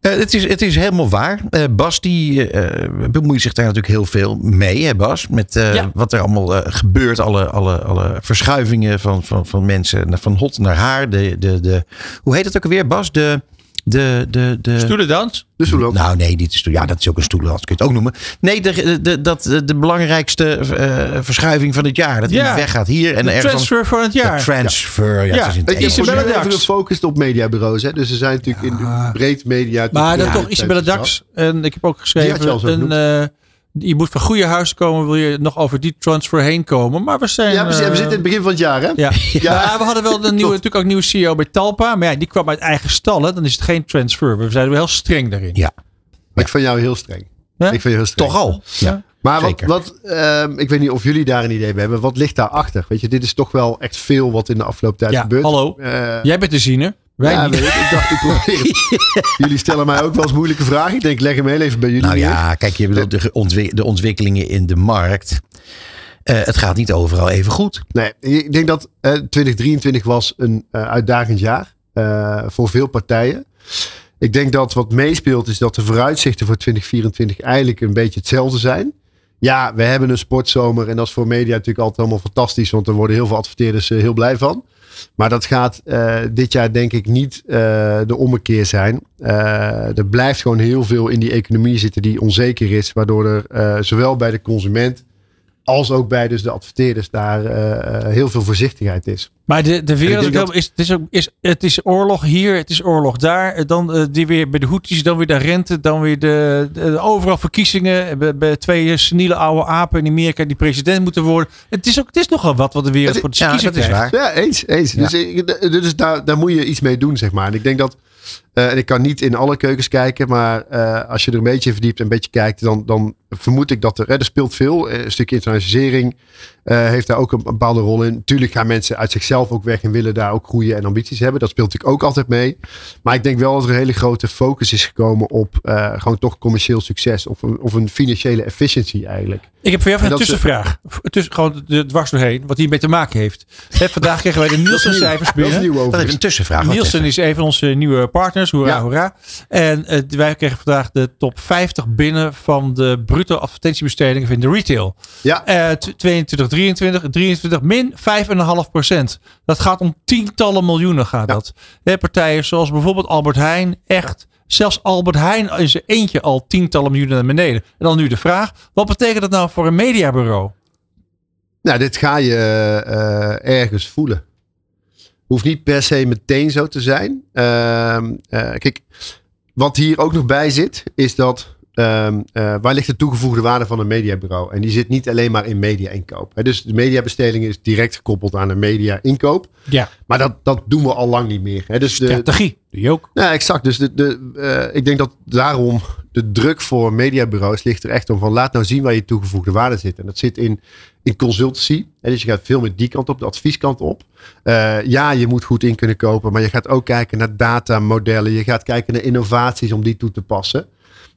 A: eh, het, is, het is helemaal waar. Eh, Bas die eh, bemoeit zich daar natuurlijk heel veel mee, hè Bas? Met eh,
E: Ja.
A: wat er allemaal gebeurt. Alle, alle, alle verschuivingen van, van, van mensen. Van hot naar haar. De, de, de, hoe heet het ook alweer, Bas? De, de, de, de,
C: Stoelendans?
G: Dus
A: nou, nee, niet de stoel. Ja, dat is ook een stoelendans. Kun je het ook noemen. Nee, de, de, de, dat, de belangrijkste eh, verschuiving van het jaar. Dat
C: Ja.
A: hij weggaat hier en
C: De
A: ergens.
C: transfer van het jaar.
A: De transfer. Ja,
C: Ja.
A: het is
G: even
C: Dax.
G: gefocust op mediabureaus. Hè? Dus er zijn natuurlijk in breed media...
C: Maar dan
G: Ja,
C: toch
G: zijn
C: Dax. En ik heb ook
G: Die had je al
C: geschreven.
G: zo
C: Een, eh, je moet van goede huizen komen. Wil je nog over die transfer heen komen. Maar we zijn.
G: Ja, precies. we zitten in het begin van het jaar, hè?
C: Ja. (laughs) Ja. we hadden wel een nieuwe, natuurlijk ook een nieuwe CEO bij Talpa. Maar ja, die kwam uit eigen stallen. Dan is het geen transfer. We zijn wel heel streng daarin.
A: Ja.
G: Maar ik vind jou heel streng.
C: Ja?
G: Ik vind je heel streng.
A: Toch al. Ja.
G: Maar wat ehm, ik weet niet of jullie daar een idee bij hebben. Wat ligt daarachter? Weet je, dit is toch wel echt veel wat in de afgelopen tijd
C: Ja,
G: gebeurt.
C: hallo.
G: Eh,
C: Jij bent de ziener. Wij
G: ja, weet ik. ik dacht, ik probeer. (laughs) Jullie stellen mij ook wel eens moeilijke vragen. Ik denk, leg hem heel even bij jullie
A: Nou
G: neer.
A: ja, kijk, je bedoelt de, ontwik- de ontwikkelingen in de markt. Eh, het gaat niet overal even goed.
G: Nee, ik denk dat eh, 2023 was een eh, uitdagend jaar eh, voor veel partijen. Ik denk dat wat meespeelt is dat de vooruitzichten voor 2024 eigenlijk een beetje hetzelfde zijn. Ja, we hebben een sportzomer en dat is voor media natuurlijk altijd helemaal fantastisch, want er worden heel veel adverteerders eh, heel blij van. Maar dat gaat eh, dit jaar denk ik niet eh, de ommekeer zijn. Eh, er blijft gewoon heel veel in die economie zitten die onzeker is, waardoor er zowel bij de consument als ook bij dus de adverteerders daar eh, eh, heel veel voorzichtigheid is.
C: Maar de, de wereld
G: denk
C: is, het, is ook, is, het is oorlog hier, het is oorlog daar. Eh, Dan die weer bij de Houthis, dan weer de rente, dan weer de, de- overal verkiezingen. Bij, bij twee seniele oude apen in Amerika die president moeten worden. Het is, ook, het is nogal wat wat de wereld
G: Het-
C: voor de
A: Ja,
C: kiezer
A: dat is waar.
G: Ja, eens. eens.
A: Ja.
G: Dus, dus daar, daar moet je iets mee doen, zeg maar. En ik denk dat, eh, en ik kan niet in alle keukens kijken, maar eh, als je er een beetje in verdiept en een beetje kijkt, dan, dan vermoed ik dat er, hè, er speelt veel. Eh, Een stukje internationalisering eh, heeft daar ook een bepaalde rol in. Tuurlijk gaan mensen uit zichzelf ook weg en willen daar ook groeien en ambities hebben. Dat speelt natuurlijk ook altijd mee. Maar ik denk wel dat er een hele grote focus is gekomen op eh, gewoon toch commercieel succes of een, of een financiële efficiency eigenlijk.
C: Ik heb voor jou even een
G: dat
C: tussenvraag. Tussen, gewoon de dwars doorheen, wat hiermee te maken heeft. Hè, vandaag kregen wij de (laughs) Nielsen cijfers
G: Dat is
C: binnen.
G: nieuw
A: Dat
G: over.
A: is een tussenvraag.
C: Nielsen
A: even.
C: is een van onze nieuwe partners. Hoera,
G: Ja.
C: hoera. En eh, wij kregen vandaag de top 50 binnen van de bruto advertentiebestedingen in de retail.
G: Ja,
C: Eh, tw- 22, 23, 23 min 5,5 procent. Dat gaat om tientallen miljoenen gaat
G: Ja.
C: dat. Hè, partijen zoals bijvoorbeeld Albert Heijn, echt. Zelfs Albert Heijn is er eentje al tientallen miljoenen naar beneden. En dan nu de vraag, wat betekent dat nou voor een mediabureau?
G: Nou, dit ga je eh, ergens voelen. Hoeft niet per se meteen zo te zijn. Ehm, eh, kijk, wat hier ook nog bij zit, is dat ehm, eh, waar ligt de toegevoegde waarde van een mediabureau? En die zit niet alleen maar in media-inkoop. Hè, Dus de mediabesteding is direct gekoppeld aan een media-inkoop.
C: Ja,
G: Maar dat, dat doen we al lang niet meer. Hè. Dus de,
C: strategie. Doe je ook.
G: ja, exact. Dus de, de, eh, ik denk dat daarom de druk voor mediabureaus ligt er echt om van laat nou zien waar je toegevoegde waarde zit. En dat zit in, in consultancy. Hè, dus je gaat veel met die kant op, de advieskant op. Eh, ja, je moet goed in kunnen kopen, maar je gaat ook kijken naar datamodellen. Je gaat kijken naar innovaties om die toe te passen.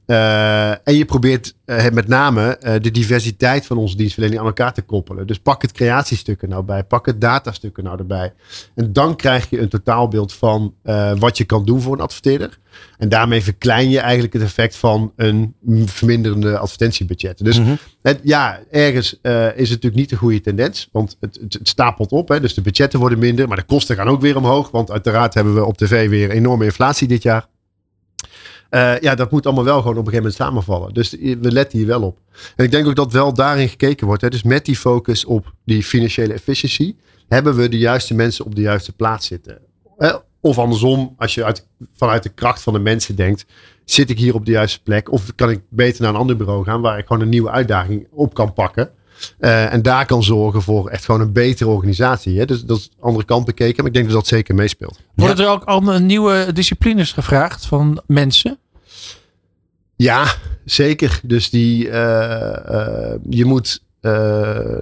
G: Eh, en je probeert eh, met name eh, de diversiteit van onze dienstverlening aan elkaar te koppelen. Dus pak het creatiestuk er nou bij, pak het datastuk er nou erbij. En dan krijg je een totaalbeeld van wat je kan doen voor een adverteerder. En daarmee verklein je eigenlijk het effect van een verminderende advertentiebudget. Dus
A: Mhm.
G: het, ja, ergens is het natuurlijk niet de goede tendens. Want het, het, het stapelt op. Hè, dus de budgetten worden minder. Maar de kosten gaan ook weer omhoog. Want uiteraard hebben we op tv weer enorme inflatie dit jaar. Eh, ja, dat moet allemaal wel gewoon op een gegeven moment samenvallen. Dus we letten hier wel op. En ik denk ook dat wel daarin gekeken wordt. Hè. Dus met die focus op die financiële efficiëntie hebben we de juiste mensen op de juiste plaats zitten. Eh, Of andersom, als je uit, vanuit de kracht van de mensen denkt, zit ik hier op de juiste plek? Of kan ik beter naar een ander bureau gaan waar ik gewoon een nieuwe uitdaging op kan pakken? Eh, en daar kan zorgen voor echt gewoon een betere organisatie. Hè? Dus dat is de andere kant bekeken. Maar ik denk dat dat zeker meespeelt.
C: Worden er ook al nieuwe disciplines gevraagd van mensen?
G: Ja, zeker. Dus die, eh, eh, je moet, eh,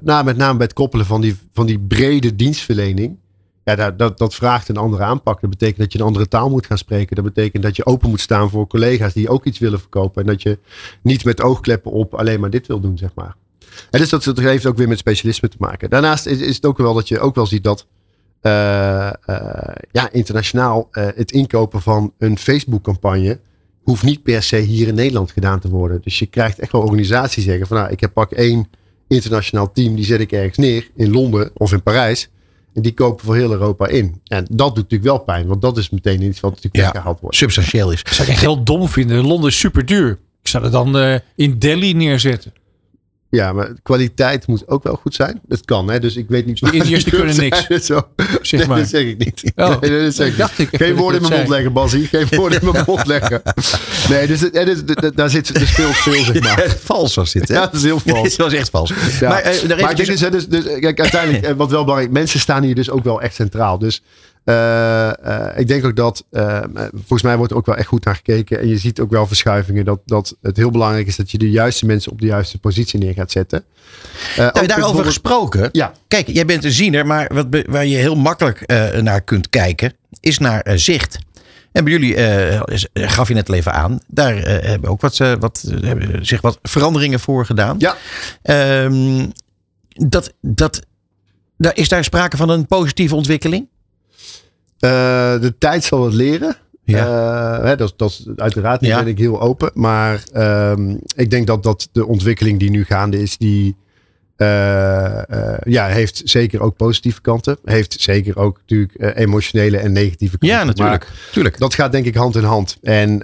G: nou, met name bij het koppelen van die, van die brede dienstverlening. Ja, dat, dat, dat vraagt een andere aanpak. Dat betekent dat je een andere taal moet gaan spreken. Dat betekent dat je open moet staan voor collega's die ook iets willen verkopen. En dat je niet met oogkleppen op alleen maar dit wil doen, zeg maar. En dus dat, dat heeft ook weer met specialisme te maken. Daarnaast is, is het ook wel dat je ook wel ziet dat eh, eh, ja, internationaal eh, het inkopen van een Facebook-campagne hoeft niet per se hier in Nederland gedaan te worden. Dus je krijgt echt wel organisaties die zeggen van nou, ik heb pak één internationaal team, die zet ik ergens neer in Londen of in Parijs. En die kopen voor heel Europa in. En dat doet natuurlijk wel pijn, want dat is meteen iets wat natuurlijk
A: Ja.
G: weggehaald wordt.
A: Substantieel is.
C: Dat zou ik echt heel dom vinden. Londen is super duur. Ik zou het dan eh, in Delhi neerzetten.
G: Ja, maar kwaliteit moet ook wel goed zijn. Dat kan, hè? Dus ik weet niet.
C: De Indiërs kunnen (laughs) niks.
G: Zo.
C: Zeg
G: Nee,
C: maar.
G: dat zeg ik niet.
C: Oh,
G: nee, dat zeg ik
C: dacht
G: niet.
C: ik even
G: Geen
C: dat
G: woorden in mijn mond leggen. Basie. Geen (laughs) woorden in mijn mond leggen. Nee, dus, dus, daar zit er speelt veel, zeg maar.
A: Vals was dit, hè?
G: Ja, dat is heel vals. (laughs)
A: Dit was echt vals.
G: Ja.
A: Maar, eh,
G: maar ik denk
A: eventjes-
G: dus, hè, dus, dus, kijk, uiteindelijk, eh, wat wel belangrijk, mensen staan hier dus ook wel echt centraal. Dus ik denk ook dat, eh, volgens mij wordt er ook wel echt goed naar gekeken. En je ziet ook wel verschuivingen. Dat, dat het heel belangrijk is dat je de juiste mensen op de juiste positie neer gaat zetten. Eh,
A: Nou, daarover gesproken.
G: Ja.
A: Kijk, jij bent een ziener, maar wat, waar je heel makkelijk eh, naar kunt kijken, is naar eh, zicht. En bij jullie, eh, gaf je net al even aan, daar eh, hebben ook wat, eh, wat, eh, hebben zich wat veranderingen voor gedaan.
G: Ja.
A: Ehm, dat, dat, daar, is daar sprake van een positieve ontwikkeling?
G: Eh, de tijd zal het leren.
A: Ja.
G: Eh, hè, dat, dat uiteraard
A: Ja.
G: ben ik heel open. Maar ehm, ik denk dat, dat de ontwikkeling die nu gaande is, die eh, ja, heeft zeker ook positieve kanten. Heeft zeker ook natuurlijk emotionele en negatieve kanten.
A: Ja, natuurlijk.
G: Maar
A: Tuurlijk.
G: dat gaat denk ik hand in hand. En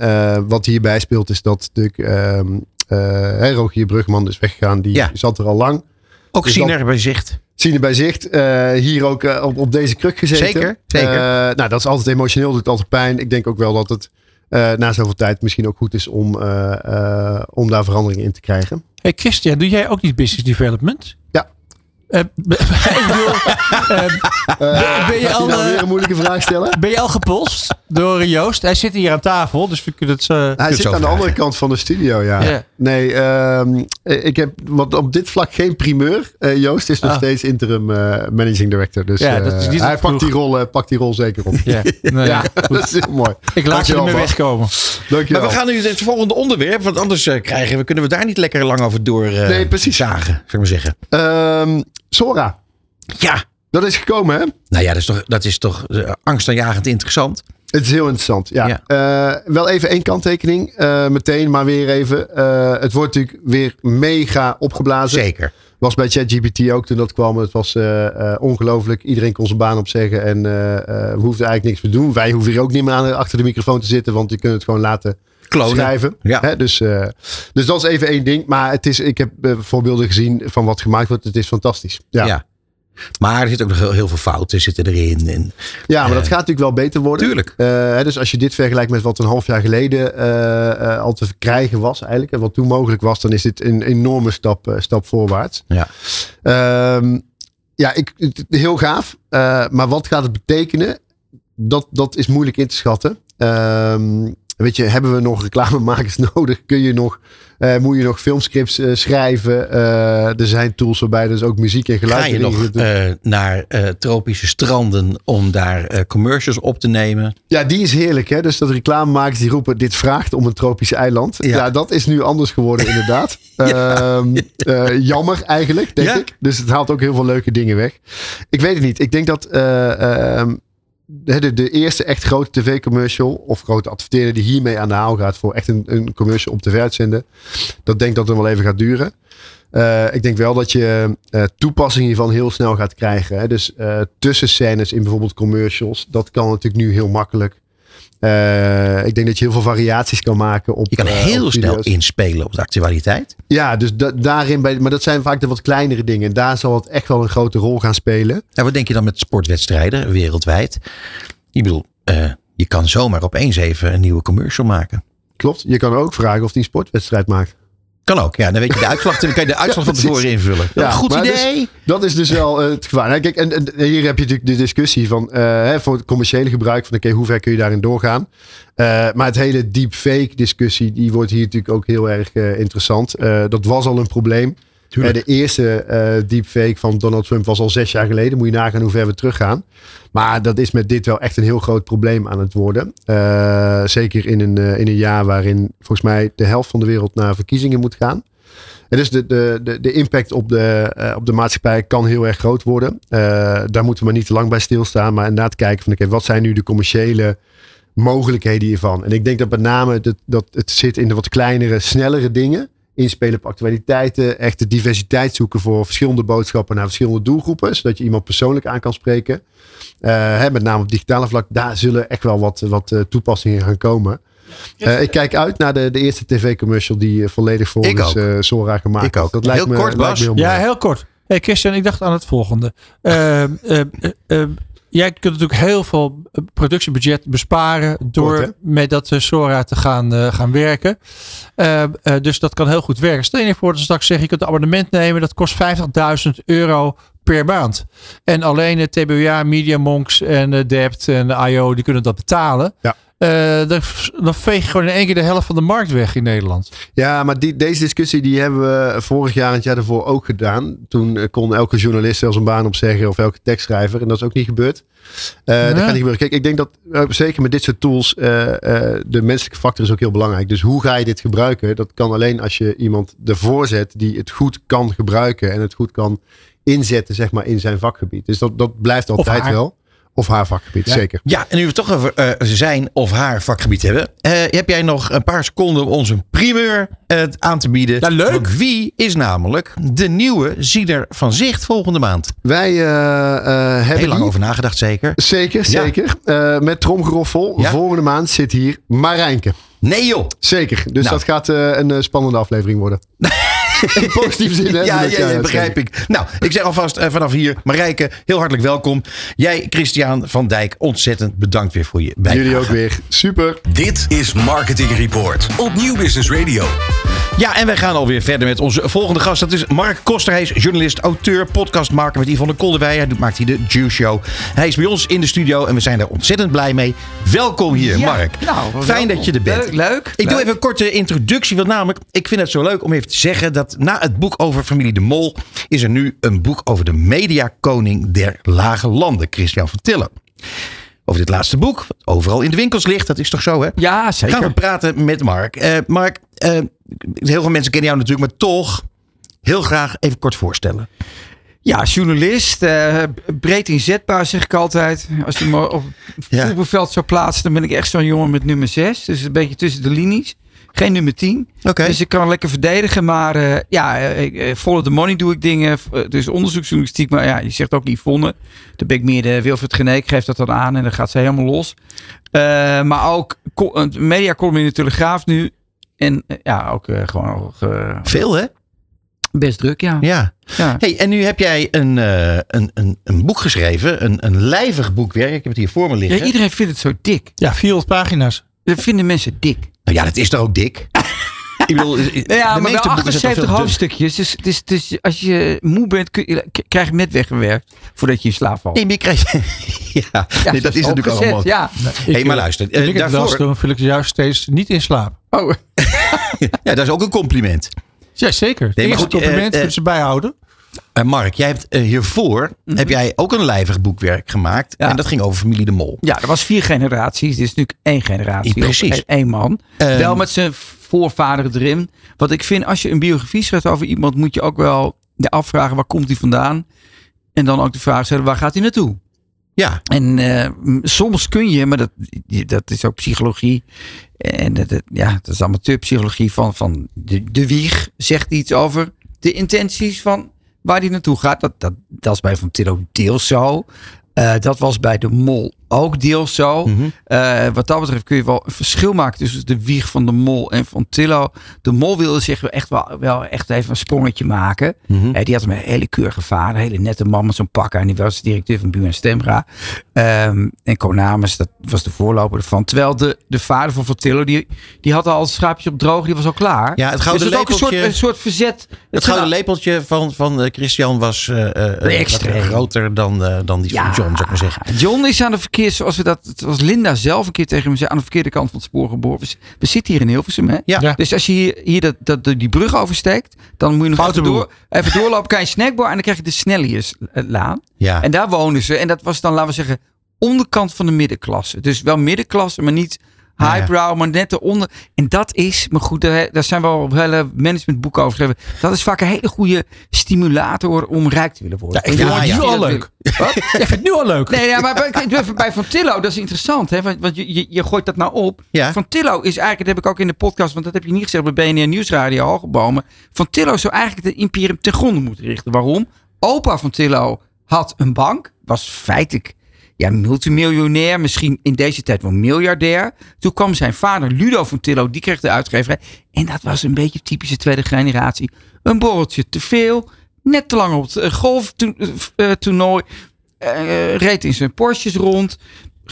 G: wat hierbij speelt is dat natuurlijk ehm eh, Rogier Brugman is weggegaan. Die
A: Ja.
G: zat er al lang.
A: Ook
G: dus
A: ziener bij zicht.
G: Zien bij zicht. eh, hier ook eh, op, op deze kruk gezeten.
A: Zeker, zeker.
G: Eh, nou, dat is altijd emotioneel, doet altijd pijn. Ik denk ook wel dat het eh, na zoveel tijd misschien ook goed is om, eh, eh, om daar verandering in te krijgen.
C: Hey Christian, doe jij ook niet business development?
G: Ja.
C: Eh, (laughs) ik bedoel, eh, ben, je al,
G: hij nou
C: eh,
G: weer een moeilijke vraag stellen?
C: ben je al gepolst door Joost? Hij zit hier aan tafel, dus we kunnen het... eh,
G: Hij zit
A: zo
G: aan de andere kant van de studio, ja. Nee, ehm, ik heb wat op dit vlak geen primeur. Eh, Joost is nog
C: Ah.
G: steeds interim eh, managing director. Dus
C: Ja,
G: eh,
C: dat is niet
G: hij pakt die, rol, eh, pakt die rol zeker op.
C: ja, nee, (laughs)
G: ja,
C: goed.
G: dat is heel mooi.
C: Ik laat je ermee wegkomen.
G: Dankjewel.
A: Maar we gaan nu het volgende onderwerp, want anders eh, krijgen we, kunnen we daar niet lekker lang over door eh,
G: Nee, precies.
A: zagen, zou ik maar zeggen.
G: Ehm, Sora,
A: Ja,
G: dat is gekomen hè?
A: nou ja, dat is toch, dat is toch eh, angstaanjagend interessant.
G: Het is heel interessant. Ja.
A: Ja.
G: Eh, wel even één kanttekening. eh, meteen, maar weer even. Het wordt natuurlijk weer mega opgeblazen.
A: Zeker.
G: Was bij ChatGPT ook toen dat kwam. Het was ongelooflijk. Iedereen kon zijn baan opzeggen. En we hoefden eigenlijk niks te doen. Wij hoeven hier ook niet meer aan, achter de microfoon te zitten. Want je kunt het gewoon laten
A: Klonen.
G: schrijven.
A: Ja.
G: Hè, dus, eh, dus dat is even één ding. Maar het is, ik heb eh, voorbeelden gezien van wat gemaakt wordt. Het is fantastisch. Ja,
A: Ja. Maar er zitten ook nog heel, heel veel fouten zitten erin. En,
G: Ja, maar dat
A: Eh,
G: gaat natuurlijk wel beter worden.
A: Tuurlijk.
G: Dus als je dit vergelijkt met wat een half jaar geleden al te krijgen was eigenlijk. En wat toen mogelijk was. Dan is dit een enorme stap, stap voorwaarts.
A: Ja.
G: Ehm, ja, ik, heel gaaf. Maar wat gaat het betekenen? Dat, dat is moeilijk in te schatten. Ehm, weet je, hebben we nog reclamemakers (laughs) nodig? Kun je nog, eh, moet je nog filmscripts eh, schrijven? Eh, er zijn tools waarbij dus ook muziek en geluid
A: ga je nog naar tropische stranden om daar commercials op te nemen?
G: Ja, die is heerlijk. Hè? Dus dat reclamemakers die roepen, dit vraagt om een tropisch eiland. Ja,
A: Ja.
G: dat is nu anders geworden inderdaad. (laughs) Ehm, (laughs) eh, jammer eigenlijk, denk
A: Ja.
G: ik. Dus het haalt ook heel veel leuke dingen weg. Ik weet het niet. Ik denk dat eh, ehm, de, de, eerste echt grote tv-commercial... of grote adverteerder die hiermee aan de haal gaat... voor echt een, een commercial op tv uitzenden... dat denk dat het wel even gaat duren. Eh, ik denk wel dat je eh, toepassing hiervan heel snel gaat krijgen. Hè? Dus eh tussenscènes in bijvoorbeeld commercials, dat kan natuurlijk nu heel makkelijk. Eh, ik denk dat je heel veel variaties kan maken op.
A: Je kan
G: eh,
A: heel snel inspelen op de actualiteit.
G: Ja, dus da- daarin bij, maar dat zijn vaak de wat kleinere dingen. En daar zal het echt wel een grote rol gaan spelen.
A: Nou, wat denk je dan met sportwedstrijden wereldwijd? Ik bedoel, eh, je kan zomaar opeens even een nieuwe commercial maken.
G: Klopt. Je kan ook vragen of die een sportwedstrijd maakt.
A: Kan ook, ja. Dan weet je de uitslag, dan kan je de uitslag (laughs) van tevoren invullen.
G: Ja,
A: goed
G: maar
A: idee.
G: Dat is dus wel eh, het gevaar. Nou, kijk, en, en hier heb je natuurlijk de discussie van eh, hè, voor het commerciële gebruik van oké, hoe ver kun je daarin doorgaan? Eh, maar het hele deepfake discussie, die wordt hier natuurlijk ook heel erg interessant. Dat was al een probleem. Eh, de eerste eh, deepfake van Donald Trump was al zes jaar geleden. Moet je nagaan hoe ver we teruggaan. Maar dat is met dit wel echt een heel groot probleem aan het worden. Eh, zeker in een, in een jaar waarin volgens mij de helft van de wereld naar verkiezingen moet gaan. En dus de, de, de, impact op de, op de maatschappij kan heel erg groot worden. Daar moeten we maar niet te lang bij stilstaan. Maar inderdaad kijken van wat zijn nu de commerciële mogelijkheden hiervan? En ik denk dat met name dat, dat het zit in de wat kleinere, snellere dingen. Inspelen op actualiteiten. Echt de diversiteit zoeken voor verschillende boodschappen naar verschillende doelgroepen. Zodat je iemand persoonlijk aan kan spreken. Eh, hè, met name op digitale vlak. Daar zullen echt wel wat, wat eh, toepassingen gaan komen. Eh, ik kijk uit naar de, de eerste tv-commercial die volledig voor eh, Sora gemaakt
A: Ik ook.
G: Dat lijkt
A: Heel
G: me,
A: kort,
G: lijkt
A: Bas.
G: me heel
C: Ja, heel kort. Hey Christian, ik dacht aan het volgende. Ehm, ehm, ehm, jij kunt natuurlijk heel veel eh, productiebudget besparen door
G: Kort,
C: met dat eh, Sora te gaan, eh, gaan werken. Eh, eh, dus dat kan heel goed werken. Stel je voor dat ze straks zeggen, je kunt een abonnement nemen. Dat kost 50.000 euro per maand. En alleen de TBWA, Media Monks en de Debt en IO, die kunnen dat betalen.
G: Ja.
C: Eh, dan, dan veeg je gewoon in één keer de helft van de markt weg in Nederland.
G: Ja, maar die, deze discussie die hebben we vorig jaar en het jaar daarvoor ook gedaan. Toen eh, kon elke journalist zelfs een baan opzeggen of elke tekstschrijver. En dat is ook niet gebeurd. Eh, Dat gaat niet gebeuren. Kijk, ik denk dat zeker met dit soort tools de menselijke factor is ook heel belangrijk. Dus hoe ga je dit gebruiken? Dat kan alleen als je iemand ervoor zet die het goed kan gebruiken en het goed kan inzetten zeg maar, in zijn vakgebied. Dus dat, dat blijft altijd wel. Of haar vakgebied, zeker.
A: Ja, en nu we het toch over eh, zijn of haar vakgebied hebben. eh, heb jij nog een paar seconden om ons een primeur eh, aan te bieden?
C: Ja, leuk.
A: Want wie is namelijk de nieuwe Ziener van Zicht volgende maand?
G: Wij eh, eh, hebben
A: Heel lang
G: die-
A: over nagedacht zeker.
G: Zeker,
A: Ja.
G: zeker. Eh, met tromgeroffel.
A: Ja.
G: Volgende maand zit hier Marijnke.
A: Nee joh.
G: Zeker. Dus
A: Nou.
G: dat gaat een spannende aflevering worden. (laughs) (laughs) In positieve zin, hè?
A: Ja, ja, begrijp ik. Nou, ik zeg alvast eh, vanaf hier, Marijke, heel hartelijk welkom. Jij, Christian van Dijk, ontzettend bedankt weer voor je bijdrage.
G: Jullie ook weer. Super.
B: Dit is Marketing Report op Nieuw Business Radio.
A: Ja, en wij gaan alweer verder met onze volgende gast. Dat is Mark Koster. Hij is journalist, auteur, podcastmaker met Yvonne Kolderwij. Hij doet- maakt hier de Juice Show. Hij is bij ons in de studio en we zijn daar ontzettend blij mee. Welkom hier,
H: Ja,
A: Mark.
H: nou,
A: Fijn
H: welkom.
A: dat je er bent.
H: Leuk, leuk,
A: Ik doe even een korte introductie. Want namelijk, ik vind het zo leuk om even te zeggen dat na het boek over familie De Mol... is er nu een boek over de mediakoning der lage landen, Christian van Tillen. Over dit laatste boek, wat overal in de winkels ligt. Dat is toch zo, hè?
H: Ja, zeker.
A: Gaan we praten met Mark. Eh, Mark, eh, heel veel mensen kennen jou natuurlijk, maar toch heel graag even kort voorstellen.
H: Ja, journalist. eh, breed inzetbaar zeg ik altijd. Als je me op het voetbalveld zou plaatsen, dan ben ik echt zo'n jongen met nummer 6. Dus een beetje tussen de linies. Geen nummer 10.
A: Oké.
H: Dus ik kan lekker verdedigen. Maar eh, ja, eh, ik, eh, follow the money doe ik dingen. Dus onderzoeksjournalistiek. Maar ja, je zegt ook Yvonne. Dan ben ik meer de Wilfred Geneek. Geeft dat dan aan. En dan gaat ze helemaal los. Eh, maar ook mediacolumn in de Telegraaf nu. En ja, ook gewoon
A: Veel, hè?
H: best druk, ja.
A: Ja.
H: ja.
A: Hey, en nu heb jij een, eh, een, een, een boek geschreven. Een, een lijvig boekwerk. Ik heb het hier voor me liggen.
H: Ja, iedereen vindt het zo dik.
C: Ja, 400 pagina's.
H: Dat vinden mensen dik.
A: Nou ja, dat is toch ook dik? (laughs) Ik bedoel,
H: Ja,
A: de
H: maar
A: meeste boeken zijn toch
H: 78
A: veel dun.
H: hoofdstukjes. Dus, dus, dus als je moe bent, kun je, krijg je hem net weggewerkt voordat je in slaap valt.
A: Nee, maar je krijgt... (laughs) ja, nee, dat is natuurlijk allemaal...
H: Ja.
A: Hey, maar luister,
C: Toen
A: eh,
C: ik het
A: daarvoor-
C: las, toen viel ik juist steeds niet in slaap.
H: Oh, (laughs)
A: Ja, dat is ook een compliment.
C: Ja, zeker. Het
A: Nee, maar
C: eerste
A: goed, eh,
C: compliment
A: eh,
C: kunnen ze bijhouden.
A: Eh, Mark, jij hebt eh, hiervoor heb jij ook een lijvig boekwerk gemaakt.
H: Ja.
A: En dat ging over familie De Mol.
H: ja, er was vier generaties. Dit is natuurlijk één generatie.
A: Ja, precies.
H: Één man.
A: Ehm,
H: wel met zijn voorvader erin. Wat ik vind, als je een biografie schrijft over iemand, moet je ook wel de afvragen waar komt hij vandaan. En dan ook de vraag stellen, waar gaat hij naartoe?
A: Ja,
H: En eh, soms kun je, maar dat, dat is ook psychologie. En dat, dat- ja, dat is amateurpsychologie van, van de, de wieg zegt iets over de intenties van waar die naartoe gaat. Dat, dat, dat is bij Van Tillo deels zo. Eh, dat was bij de Mol ook deels zo.
A: Mhm.
H: Eh, wat dat betreft kun je wel een verschil maken tussen de wieg van de Mol en van Tillo. De Mol wilde zich echt wel, wel echt even een sprongetje maken. Eh, die had een hele keurige vader, een hele nette man met zo'n pak. En die was directeur van Buur en Stemra. Ehm, en Konamis, dat was de voorloper ervan. Terwijl de, de vader van Fortillo, die, die had al het schaapje op droog, die was al klaar.
A: Ja, het gouden
H: dus het ook een soort, een soort verzet.
A: het gouden lepeltje van, van eh, Christian was wat
H: extreem.
A: groter dan, dan die van John, zou ik maar zeggen.
H: John is aan de zoals we dat, het was Linda zelf een keer tegen hem zei, aan de verkeerde kant van het spoor geboren. We, we zitten hier in Hilversum, hè?
A: Ja.
C: Ja.
H: Dus als je hier, hier dat, dat, die brug oversteekt, dan moet je nog
C: Foute
H: even, door, even doorlopen, kan je een snackbar en dan krijg je de Snelliuslaan.
A: Ja.
H: En daar wonen ze. En dat was dan, laten we zeggen, onderkant van de middenklasse. Dus wel middenklasse, maar niet. Highbrow, maar net eronder. En dat is, maar goed, daar, zijn wel hele managementboeken over geschreven. Dat is vaak een hele goede stimulator om rijk te willen worden.
C: Ja, ik vind het nu al leuk.
H: Wat? (laughs)
C: Ik vind het nu al leuk.
H: Nee, ja, maar bij, bij Van Tillo, dat is interessant. Hè? Want, je, je, je gooit dat nou op.
A: Ja.
H: Van Tillo is eigenlijk, dat heb ik ook in de podcast, want dat heb je niet gezegd bij BNR Nieuwsradio Hoogebomen. Van Tillo zou eigenlijk de imperium ten gronde moeten richten. Waarom? Opa van Tillo had een bank, was feitelijk ja, multimiljonair, misschien in deze tijd wel miljardair. Toen kwam zijn vader Ludo van Tillo, die kreeg de uitgeverij. En dat was een beetje typische tweede generatie. Een borreltje te veel, net te lang op het eh, golftoernooi. eh, reed in zijn Porsches rond.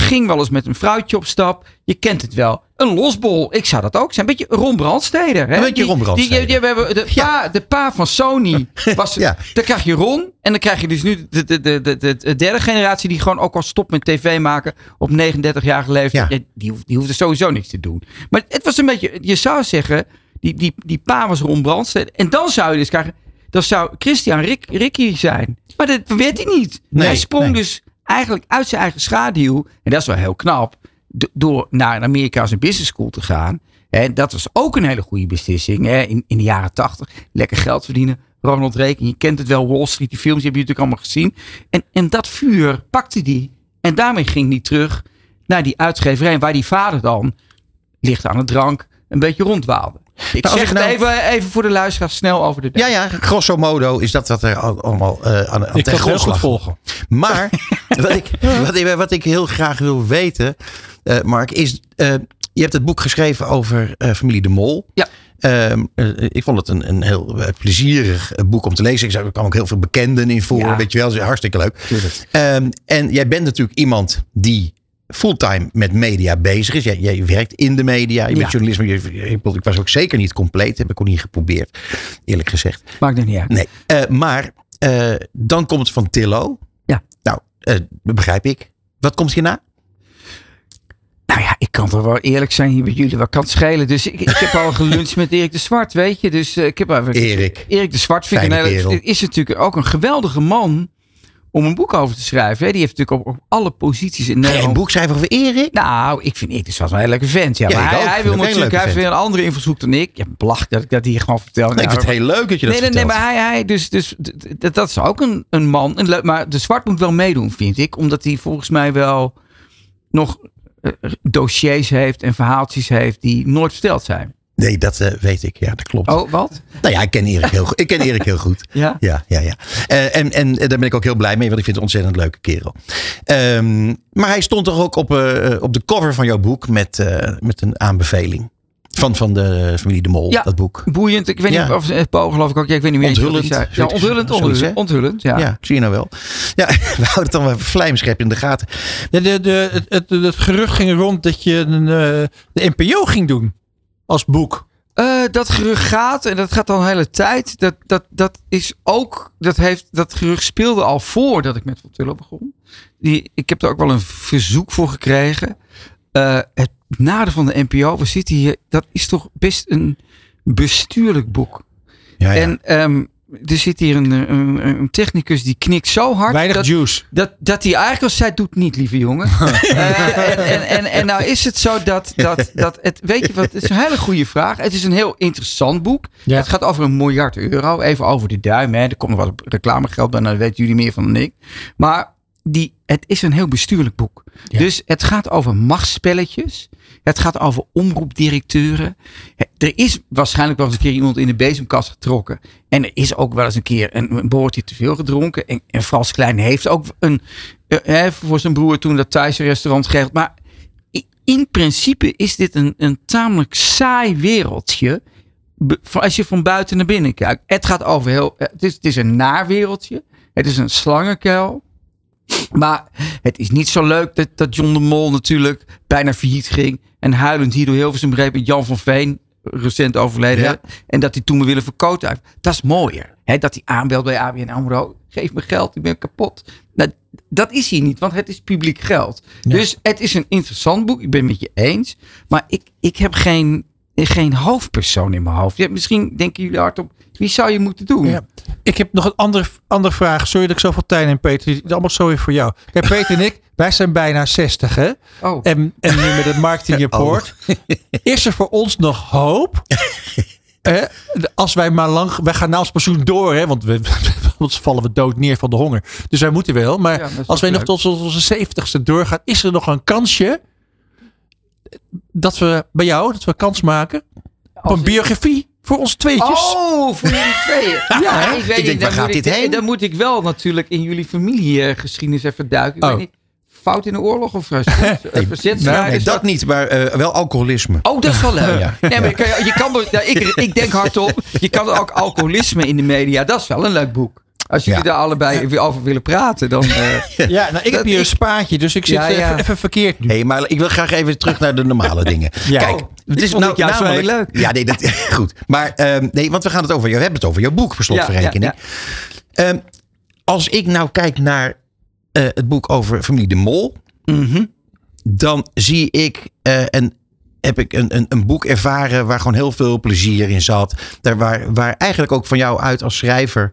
H: Ging wel eens met een vrouwtje op stap. Je kent het wel. Een losbol. Ik zou dat ook zijn. Een beetje Ron Brandsteder. Hè?
A: Een beetje
H: Die-
A: Ron Brandsteder.
H: Die, die, die hebben de, pa, de pa van Sony. (laughs) Was,
A: Ja.
H: Dan krijg je Ron. En dan krijg je dus nu de, de, de, de, de, de derde generatie. Die gewoon ook al stopt met tv maken. Op 39-jarige leeftijd.
A: Ja.
H: Ja, die, hoeft, die hoefde sowieso niks te doen. Maar het was een beetje. Je zou zeggen. Die, die, die pa was Ron Brandsteder. En dan zou je dus krijgen. Dan zou Christian Rick, Ricky zijn. Maar dat werd hij niet.
A: Nee,
H: hij sprong
A: nee.
H: dus eigenlijk uit zijn eigen schaduw. En dat is wel heel knap. do- Door naar een Amerikaanse business school te gaan. En dat was ook een hele goede beslissing. Hè? In, in de jaren tachtig. Lekker geld verdienen. Ronald Reagan. Je kent het wel. Wall Street. Die films die heb je natuurlijk allemaal gezien. En, en dat vuur pakte hij. En daarmee ging hij terug naar die uitgeverij. Waar die vader dan licht aan de drank een beetje rondwaalde. Ik
A: als
H: zeg
A: ik
H: het
A: nou-
H: even, even voor de luisteraars snel over de
A: Ja, ja, grosso modo is dat wat er al- allemaal eh, aan, aan
C: Ik
A: ten grondslag
C: volgen.
A: Maar (laughs) wat ik, wat, ik, wat ik heel graag wil weten, eh, Mark, is. eh, je hebt het boek geschreven over eh, familie De Mol.
H: Ja.
A: Ehm, eh, ik vond het een, een heel plezierig boek om te lezen. Ik zag, er kwam ook heel veel bekenden in voor.
H: Ja.
A: Weet je wel, hartstikke leuk. Ehm, en jij bent natuurlijk iemand die fulltime met media bezig is. Jij, jij werkt in de media. Je bent
H: Ja.
A: Maar je, ik, ik was ook zeker niet compleet. Heb ik ook niet geprobeerd. Eerlijk gezegd.
H: Maakt er niet uit.
A: Nee. Eh, maar eh, dan komt het van Tillo.
H: Ja.
A: Nou, dat begrijp ik. Wat komt hierna?
H: Nou ja, ik kan toch wel eerlijk zijn hier met jullie. Wat kan het schelen? Dus ik, ik heb al (laughs) geluncht met Erik de Zwart, weet je. Dus ik heb even...
A: Erik.
H: Erik de Zwart vind ik is natuurlijk ook een geweldige man om een boek over te schrijven. Hè. Die heeft natuurlijk op, op alle posities in
A: een
H: Nederland...
A: boek schrijven over Erik?
H: Nou, ik vind Erik Zwart wel een hele leuke vent. Ja,
A: Ja,
H: maar hij, hij wil
A: een
H: natuurlijk... Hij heeft weer een andere invalshoek dan ik. Ja, belachelijk dat ik dat hier gewoon vertel.
A: Nee, ik
H: Nou,
A: vind het heel leuk dat je dat
H: nee, nee, nee, maar hij, hij dus, dus d- d- dat is ook een, een man. Een maar de zwart moet wel meedoen, vind ik. Omdat hij volgens mij wel nog eh, dossiers heeft en verhaaltjes heeft die nooit verteld zijn.
A: Nee, dat eh, weet ik. Ja, dat klopt.
H: Oh, wat?
A: Nou ja, ik ken Erik heel goed. Ik ken Erik heel goed. (laughs)
H: Ja?
A: Ja, ja, ja. Eh, en, en daar ben ik ook heel blij mee, want ik vind het een ontzettend leuke kerel. Ehm, maar hij stond toch ook op, eh, op de cover van jouw boek met, eh, met een aanbeveling. Van, van de familie De Mol,
H: Ja.
A: dat boek.
H: Boeiend. Ik weet
A: Ja.
H: niet of het Poe geloof ik ook. Ja, ik weet niet meer.
A: Onthullend.
H: zei. Ja, onthullend, onthullend. Onthullend, ja.
A: Ja. ik zie je nou wel. Ja, (laughs) we houden het dan wel even vlijmschep in de gaten.
C: De, de, de, het, het, het gerucht ging rond dat je een, eh, de NPO ging doen. Als boek.
H: Eh, dat gerucht gaat, en dat gaat al een hele tijd. Dat, dat, dat is ook, dat, heeft, dat gerucht speelde al voordat ik met Van Tullen begon. Die, ik heb er ook wel een verzoek voor gekregen. Eh, het nadeel van de NPO, we zitten hier, dat is toch best een bestuurlijk boek.
A: Ja, ja.
H: En ehm, er zit hier een, een, een technicus die knikt zo hard.
C: Weinig
H: dat,
C: juice.
H: dat, dat hij eigenlijk al zei, doet niet, lieve jongen. (laughs) Eh, en, en, en, en nou is het zo dat, dat, dat het, weet je wat, het is een hele goede vraag. Het is een heel interessant boek.
C: Ja.
H: Het gaat over een miljard euro, even over de duim. Hè. Er komt nog wat reclamegeld bij, nou, dat weten jullie meer van dan ik. Maar die, het is een heel bestuurlijk boek.
C: Ja.
H: Dus het gaat over machtsspelletjes. Het gaat over omroepdirecteuren. Er is waarschijnlijk wel eens een keer iemand in de bezemkast getrokken. En er is ook wel eens een keer een, een boortje te veel gedronken. En, Frans Klein heeft ook een, eh, hè, voor zijn broer toen dat Thaise restaurant geregeld. Maar in principe is dit een, een tamelijk saai wereldje. Als je van buiten naar binnen kijkt. Het gaat over heel. Het is, het is een naar wereldje. Het is een slangenkuil. Maar het is niet zo leuk dat, dat John de Mol natuurlijk bijna failliet ging. En huilend hier door Hilversum breed met Jan van Veen, recent overleden.
A: Ja.
H: En dat hij toen me willen verkoten heeft. Dat is mooier. Hè, dat hij aanbelt bij ABN AMRO. Geef me geld, ik ben kapot. Nou, dat is hier niet, want het is publiek geld. Dus het is een interessant boek. Ik ben het met je eens. Maar ik, ik heb geen, geen hoofdpersoon in mijn hoofd. Ja, misschien denken jullie hardop, wie zou je moeten doen?
C: Ja. Ik heb nog een andere, andere vraag. Sorry dat ik zoveel tijd in Peter. Die is allemaal sorry voor jou. Kijk, (laughs) Peter en ik, wij zijn bijna 60 hè.
H: Oh.
C: En, en nu met het marketing (laughs) report. Is er voor ons nog hoop? (laughs) Eh, als wij maar lang. Wij gaan na ons pensioen door, hè? Want we, anders vallen we dood neer van de honger. Dus wij moeten wel. Maar
H: Ja,
C: als wij nog tot onze 70ste doorgaan, is er nog een kansje dat we bij jou, dat we kans maken op
H: Als
C: een biografie voor ons tweetjes?
H: Oh, voor jullie tweeën. (laughs) Ja, ik weet
A: Ik denk,
H: niet.
A: waar
H: Dan
A: gaat
H: moet ik,
A: dit heen?
H: Dan moet ik wel natuurlijk in jullie familiegeschiedenis even duiken. Ik
C: Oh.
H: weet niet, fout in de oorlog of verzetsstrijders? (laughs)
A: Nee, dat niet, maar eh, wel alcoholisme.
H: Oh, dat is wel leuk. (laughs)
A: Ja.
H: Nee, maar je kan, je kan, nou, ik, ik denk hardop, je kan ook alcoholisme in de media. Dat is wel een leuk boek. Als jullie
A: Ja.
H: daar allebei over willen praten, dan... eh, (laughs)
C: Ja, nou, ik heb hier een spaatje, dus ik zit
H: Ja, ja.
C: Even, even verkeerd nu.
A: Hé, maar ik wil graag even terug naar de normale (laughs) dingen.
C: Ja.
A: Kijk,
C: Oh,
A: het
H: vond het juist wel heel leuk.
A: Ja, nee, dat, (laughs) goed. Maar ehm, nee, want we gaan het over. We hebben het over jouw boek, per slotverrekening.
H: Ja,
A: Ehm, als ik nou kijk naar eh, het boek over familie De Mol,
H: mhm.
A: dan zie ik eh, en heb ik een, een, een boek ervaren waar gewoon heel veel plezier in zat. Daar waar, waar eigenlijk ook van jou uit als schrijver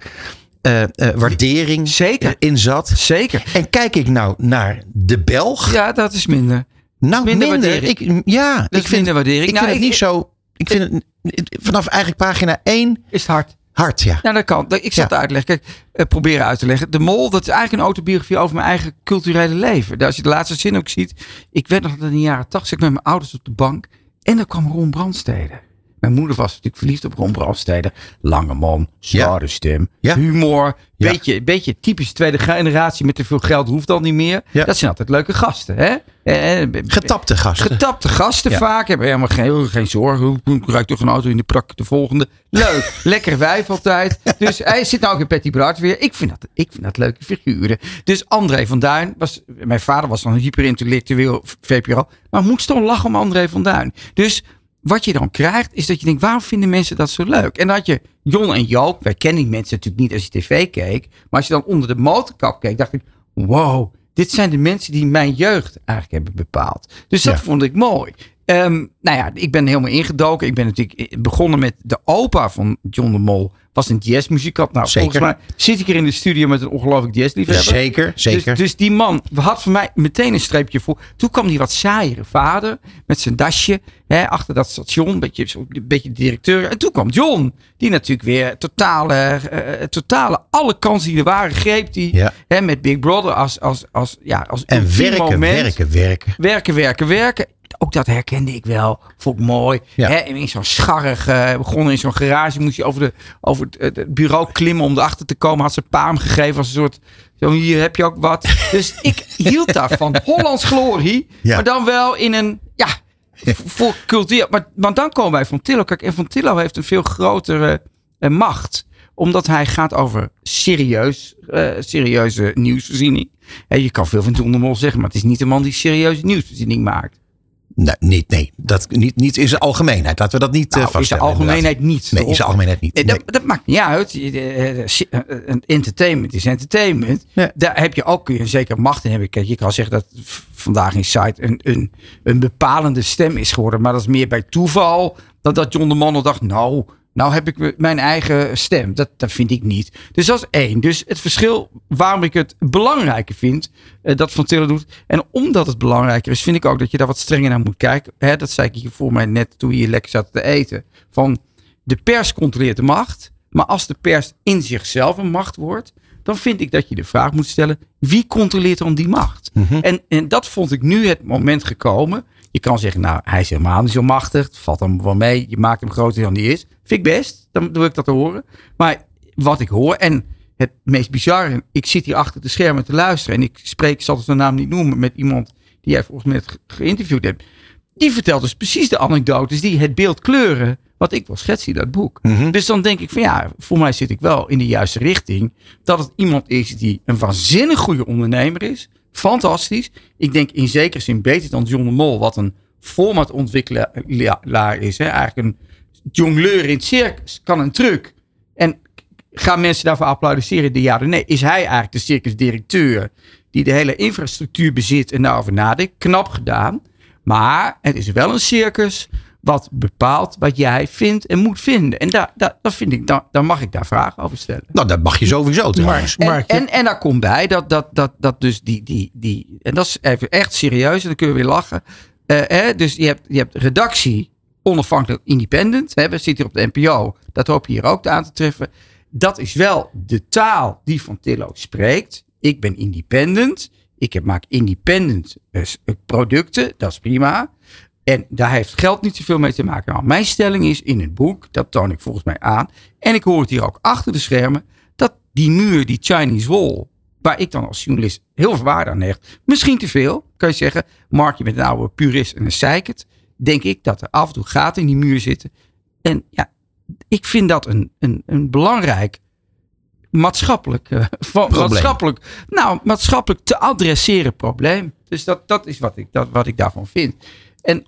A: eh, eh, waardering
H: Zeker.
A: in zat.
H: Zeker.
A: En kijk ik nou naar de Belg.
H: Ja, dat is minder.
A: nou,
H: minder
A: minder. Ik, ja,
H: Dat
A: ik vind,
H: minder waardering.
A: ik
H: Nou,
A: vind het
H: ik-
A: niet zo. Ik vind het vanaf eigenlijk pagina 1
H: Is het hard.
A: hard, ja.
H: Nou, dat kan. Ik zal
A: Ja.
H: het uitleggen. Kijk, eh, proberen uit te leggen. De Mol, dat is eigenlijk een autobiografie over mijn eigen culturele leven. Als je de laatste zin ook ziet. Ik weet nog in de jaren tachtig zat ik met mijn ouders op de bank. En dan kwam Ron Brandstede. Mijn moeder was natuurlijk verliefd op Ron Brandstede. Lange man, zware stem,
A: Ja.
H: humor.
A: Ja.
H: Beetje, beetje typisch tweede generatie met te veel geld hoeft dan niet meer. Dat zijn altijd leuke gasten. Hè? Eh, eh,
A: Getapte gasten.
H: Getapte gasten vaak. Hebben helemaal geen, geen zorgen. Ik rijd toch een auto in de prak de volgende. Leuk. (laughs) Lekker wijf altijd. Dus hij zit nou ook in Patty Bart weer. Ik vind, dat, ik vind dat leuke figuren. Dus André van Duin. Was, mijn vader was dan een hyperintellectueel VPRO. Maar moest toch lachen om André van Duin. Dus wat je dan krijgt is dat je denkt. Waarom vinden mensen dat zo leuk? En dan had je Jon en Joop. Wij kennen die mensen natuurlijk niet als je tv keek. Maar als je dan onder de motorkap keek. Dacht ik. Wow. Dit zijn de mensen die mijn jeugd eigenlijk hebben bepaald. Dus dat
A: Ja.
H: vond ik mooi. Ehm, nou ja, ik ben helemaal ingedoken. Ik ben natuurlijk begonnen met de opa van John de Mol. Was een jazzmuzikant. Nou,
A: Zeker.
H: volgens mij zit ik hier in de studio met een ongelooflijk jazzliefhebber.
A: Zeker, zeker.
H: Dus, dus die man had voor mij meteen een streepje voor. Toen kwam die wat saaiere vader met zijn dasje hè, achter dat station. Een beetje, een beetje directeur. En toen kwam John. Die natuurlijk weer totale, eh, totale alle kansen die er waren greep. Die
A: Ja.
H: hè, met Big Brother als, als, als, ja, als
A: En werken, werken, werken.
H: Werken, werken, werken. Ook dat herkende ik wel. Vond ik mooi.
A: Ja.
H: Hè, in zo'n scharrig, eh, begonnen in zo'n garage. Moest je over, de, over het, het bureau klimmen om erachter te komen. Had ze een paam gegeven als een soort... Zo, hier heb je ook wat. (laughs) Dus ik hield daarvan. Hollands glorie.
A: Ja.
H: Maar dan wel in een... Ja, voor cultuur. Maar, maar dan komen wij van Tillo. Kijk, en van Tillo heeft een veel grotere eh, macht. Omdat hij gaat over serieus, eh, serieuze nieuwsvoorziening. En je kan veel van John de Mol zeggen, maar het is niet een man die serieuze nieuwsvoorziening maakt.
A: Nee, niet, nee dat, niet, niet in zijn algemeenheid. Laten we dat niet
H: Nou,
A: eh
H: is de
A: vaststellen.
H: algemeenheid niet.
A: Nee, in zijn algemeenheid niet.
H: Nee, dat, dat maakt niet uit. Eh, eh, Entertainment is entertainment. Daar heb je ook kun je een zekere macht in hebben. Kijk, je kan zeggen dat vandaag in site een, een, een bepalende stem is geworden. Maar dat is meer bij toeval. Dan dat John de Man al dacht, nou, nou heb ik mijn eigen stem. Dat, dat vind ik niet. Dus dat is één. Dus het verschil waarom ik het belangrijker vind. eh, dat Van Tillen doet. En omdat het belangrijker is, vind ik ook dat je daar wat strenger naar moet kijken. Hè, dat zei ik hier voor mij net toen we hier lekker zaten te eten. Van de pers controleert de macht. Maar als de pers in zichzelf een macht wordt, dan vind ik dat je de vraag moet stellen: wie controleert dan die macht? en, en dat vond ik nu het moment gekomen. Je kan zeggen, nou, hij is helemaal niet zo machtig. Het valt hem wel mee. Je maakt hem groter dan hij is. Vind ik best. Dan doe ik dat te horen. Maar wat ik hoor, en het meest bizarre, ik zit hier achter de schermen te luisteren. En ik spreek, ik zal het zijn naam niet noemen, met iemand die jij volgens mij geïnterviewd hebt. Die vertelt dus precies de anekdotes die het beeld kleuren. Wat ik wil schetsen in dat boek. Dus dan denk ik van ja, voor mij zit ik wel in de juiste richting. Dat het iemand is die een waanzinnig goede ondernemer is. Fantastisch. Ik denk in zekere zin beter dan John de Mol. Wat een formatontwikkelaar is. Hè? Eigenlijk een jongleur in het circus. Kan een truc. En gaan mensen daarvoor applaudisseren? De ja nee. Is hij eigenlijk de circusdirecteur die de hele infrastructuur bezit en daarover nadenkt? Knap gedaan. Maar het is wel een circus wat bepaalt wat jij vindt en moet vinden. En daar, daar, vind ik, daar, daar mag ik daar vragen over stellen.
A: Nou, dat mag je sowieso trouwens.
H: En,
C: Maar-
H: en, en daar komt bij dat, dat, dat, dat dus die, die, die, en dat is even echt serieus, en dan kun je weer lachen. Eh, hè, dus je hebt, je hebt redactie, onafhankelijk, independent. Hè, we zitten hier op de NPO, dat hoop je hier ook aan te treffen. Dat is wel de taal die Van Tillo spreekt. Ik ben independent. Ik heb, maak independent eh, eh, producten, dat is prima. En daar heeft geld niet zoveel mee te maken. Nou, mijn stelling is in het boek, dat toon ik volgens mij aan. En ik hoor het hier ook achter de schermen. Dat die muur, die Chinese wall, waar ik dan als journalist heel veel waarde aan hecht. Misschien te veel, kan je zeggen. Mark je met een oude purist en een zeikert. Denk ik dat er af en toe gaten in die muur zitten. En ja, ik vind dat een, een, een belangrijk maatschappelijk, eh, maatschappelijk, nou, maatschappelijk te adresseren probleem. Dus dat, dat is wat ik, dat, wat ik daarvan vind. En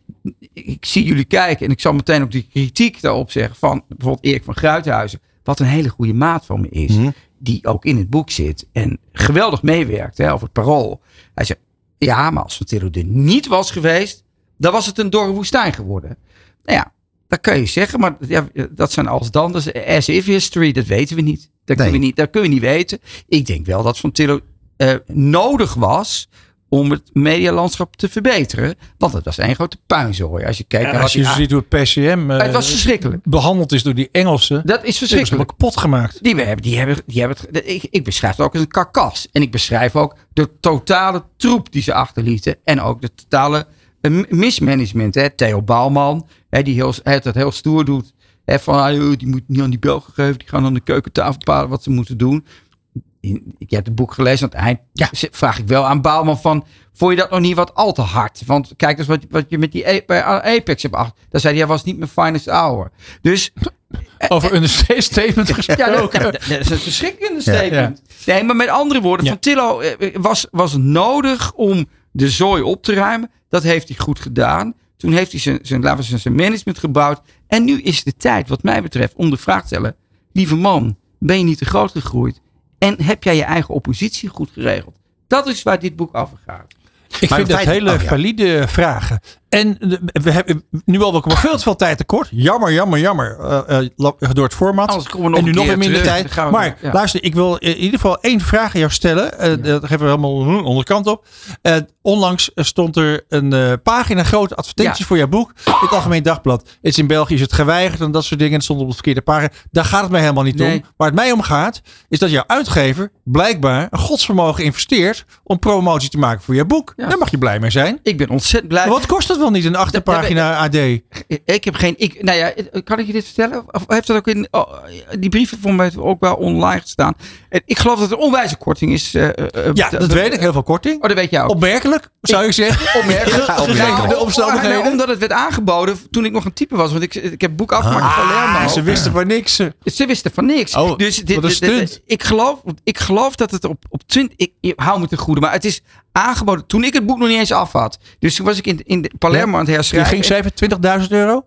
H: ik zie jullie kijken en ik zal meteen ook die kritiek daarop zeggen van bijvoorbeeld Erik van Gruithuizen. Wat een hele goede maat van me is.
A: Mhm.
H: Die ook in het boek zit en geweldig meewerkt hè, over het parool. Hij zegt, ja, maar als Van Tillo er niet was geweest, dan was het een dorre woestijn geworden. Nou ja, dat kan je zeggen, maar ja, dat zijn als dan. Is as if history, dat weten we niet. Dat,
A: Nee.
H: kunnen we niet. dat kun je niet weten. Ik denk wel dat Van Tillo eh, nodig was om het medialandschap te verbeteren. Want het was één grote puinzooi. Als je kijkt naar
C: als je ziet hoe het PCM eh,
H: Het was verschrikkelijk.
C: behandeld is door die Engelsen.
H: Dat is verschrikkelijk.
C: helemaal kapot gemaakt.
H: Die hebben, die hebben, die hebben het, ik, ik beschrijf het ook als een karkas. En ik beschrijf ook de totale troep die ze achterlieten. En ook de totale eh, mismanagement. Hè. Theo Bouwman, hè, die heel, het heel stoer doet. Hè, van, ah, die moet niet aan die Belgen geven. Die gaan aan de keukentafel bepalen wat ze moeten doen. In- Ik heb het boek gelezen. Aan het eind vraag ik wel aan Bouwman van... Vond je dat nog niet wat al te hard? Want kijk eens wat, wat je met die bij Apex hebt achter. Daar zei hij, hij was niet mijn finest hour. Dus (laughs)
C: Over een (laughs) statement gesproken.
H: ja, dat, dat- dat is een verschrikkelijke (laughs) statement. Nee, maar met andere woorden,
C: Ja.
H: Van Tillo eh, was, was nodig om de zooi op te ruimen. Dat heeft hij goed gedaan. Toen heeft hij zijn, zijn, laten we zeggen, zijn management gebouwd. En nu is de tijd, wat mij betreft, om de vraag te stellen. Lieve man, ben je niet te groot gegroeid? En heb jij je eigen oppositie goed geregeld? Dat is waar dit boek over gaat.
C: Ik
A: Maar
C: vind
A: in
C: dat hele
A: oh, ja.
C: valide vragen. En we hebben nu al wel veel te veel tijd tekort. Jammer, jammer, jammer. eh, eh, door het format.
H: Anders komen we nog
C: en nu nog weer minder
H: terug.
C: tijd.
H: We-
C: Maar
H: ja.
C: luister, ik wil in ieder geval één vraag aan jou stellen. Eh Dat geven we helemaal onderkant op. Onlangs stond er een eh, pagina grote advertentie
H: Ja.
C: voor jouw boek. In het Algemeen Dagblad. Het is in België is het geweigerd en dat soort dingen. Het stond op de verkeerde pagina. Daar gaat het mij helemaal niet
H: Nee.
C: om. Waar het mij om gaat, is dat jouw uitgever blijkbaar een godsvermogen investeert om promotie te maken voor je boek.
H: Ja.
C: Daar mag je blij mee zijn.
H: Ik ben ontzettend blij.
C: Maar wat kost het wel niet, een achterpagina AD?
H: Ik heb geen. Ik, nou ja, kan ik je dit vertellen? Of heeft dat ook in. oh, die brieven voor mij ook wel online gestaan. En ik geloof dat er onwijze korting is. eh, eh,
C: Ja, dat weet ik. Heel veel korting.
H: Oh, dat weet jij ook.
C: Opmerkelijk, zou je zeggen. (laughs)
H: Opmerkelijk.
C: Ja, opmerkelijk.
H: Nou,
C: de omstandigheden.
H: nou, omdat het werd aangeboden toen ik nog een type was. Want ik, ik heb boek afgemaakt van Palermo.
C: Ah, ze wisten van niks.
H: Ze wisten van niks.
C: Oh,
H: dus dit,
C: wat een
H: dit- ik, geloof, ik geloof dat het op, op 20. Ik, ik hou me te goede, maar het is aangeboden toen ik het boek nog niet eens af had. Dus toen was ik in, in Palermo aan het
C: Je
H: herschrijven.
C: ging schrijven 20.000 euro?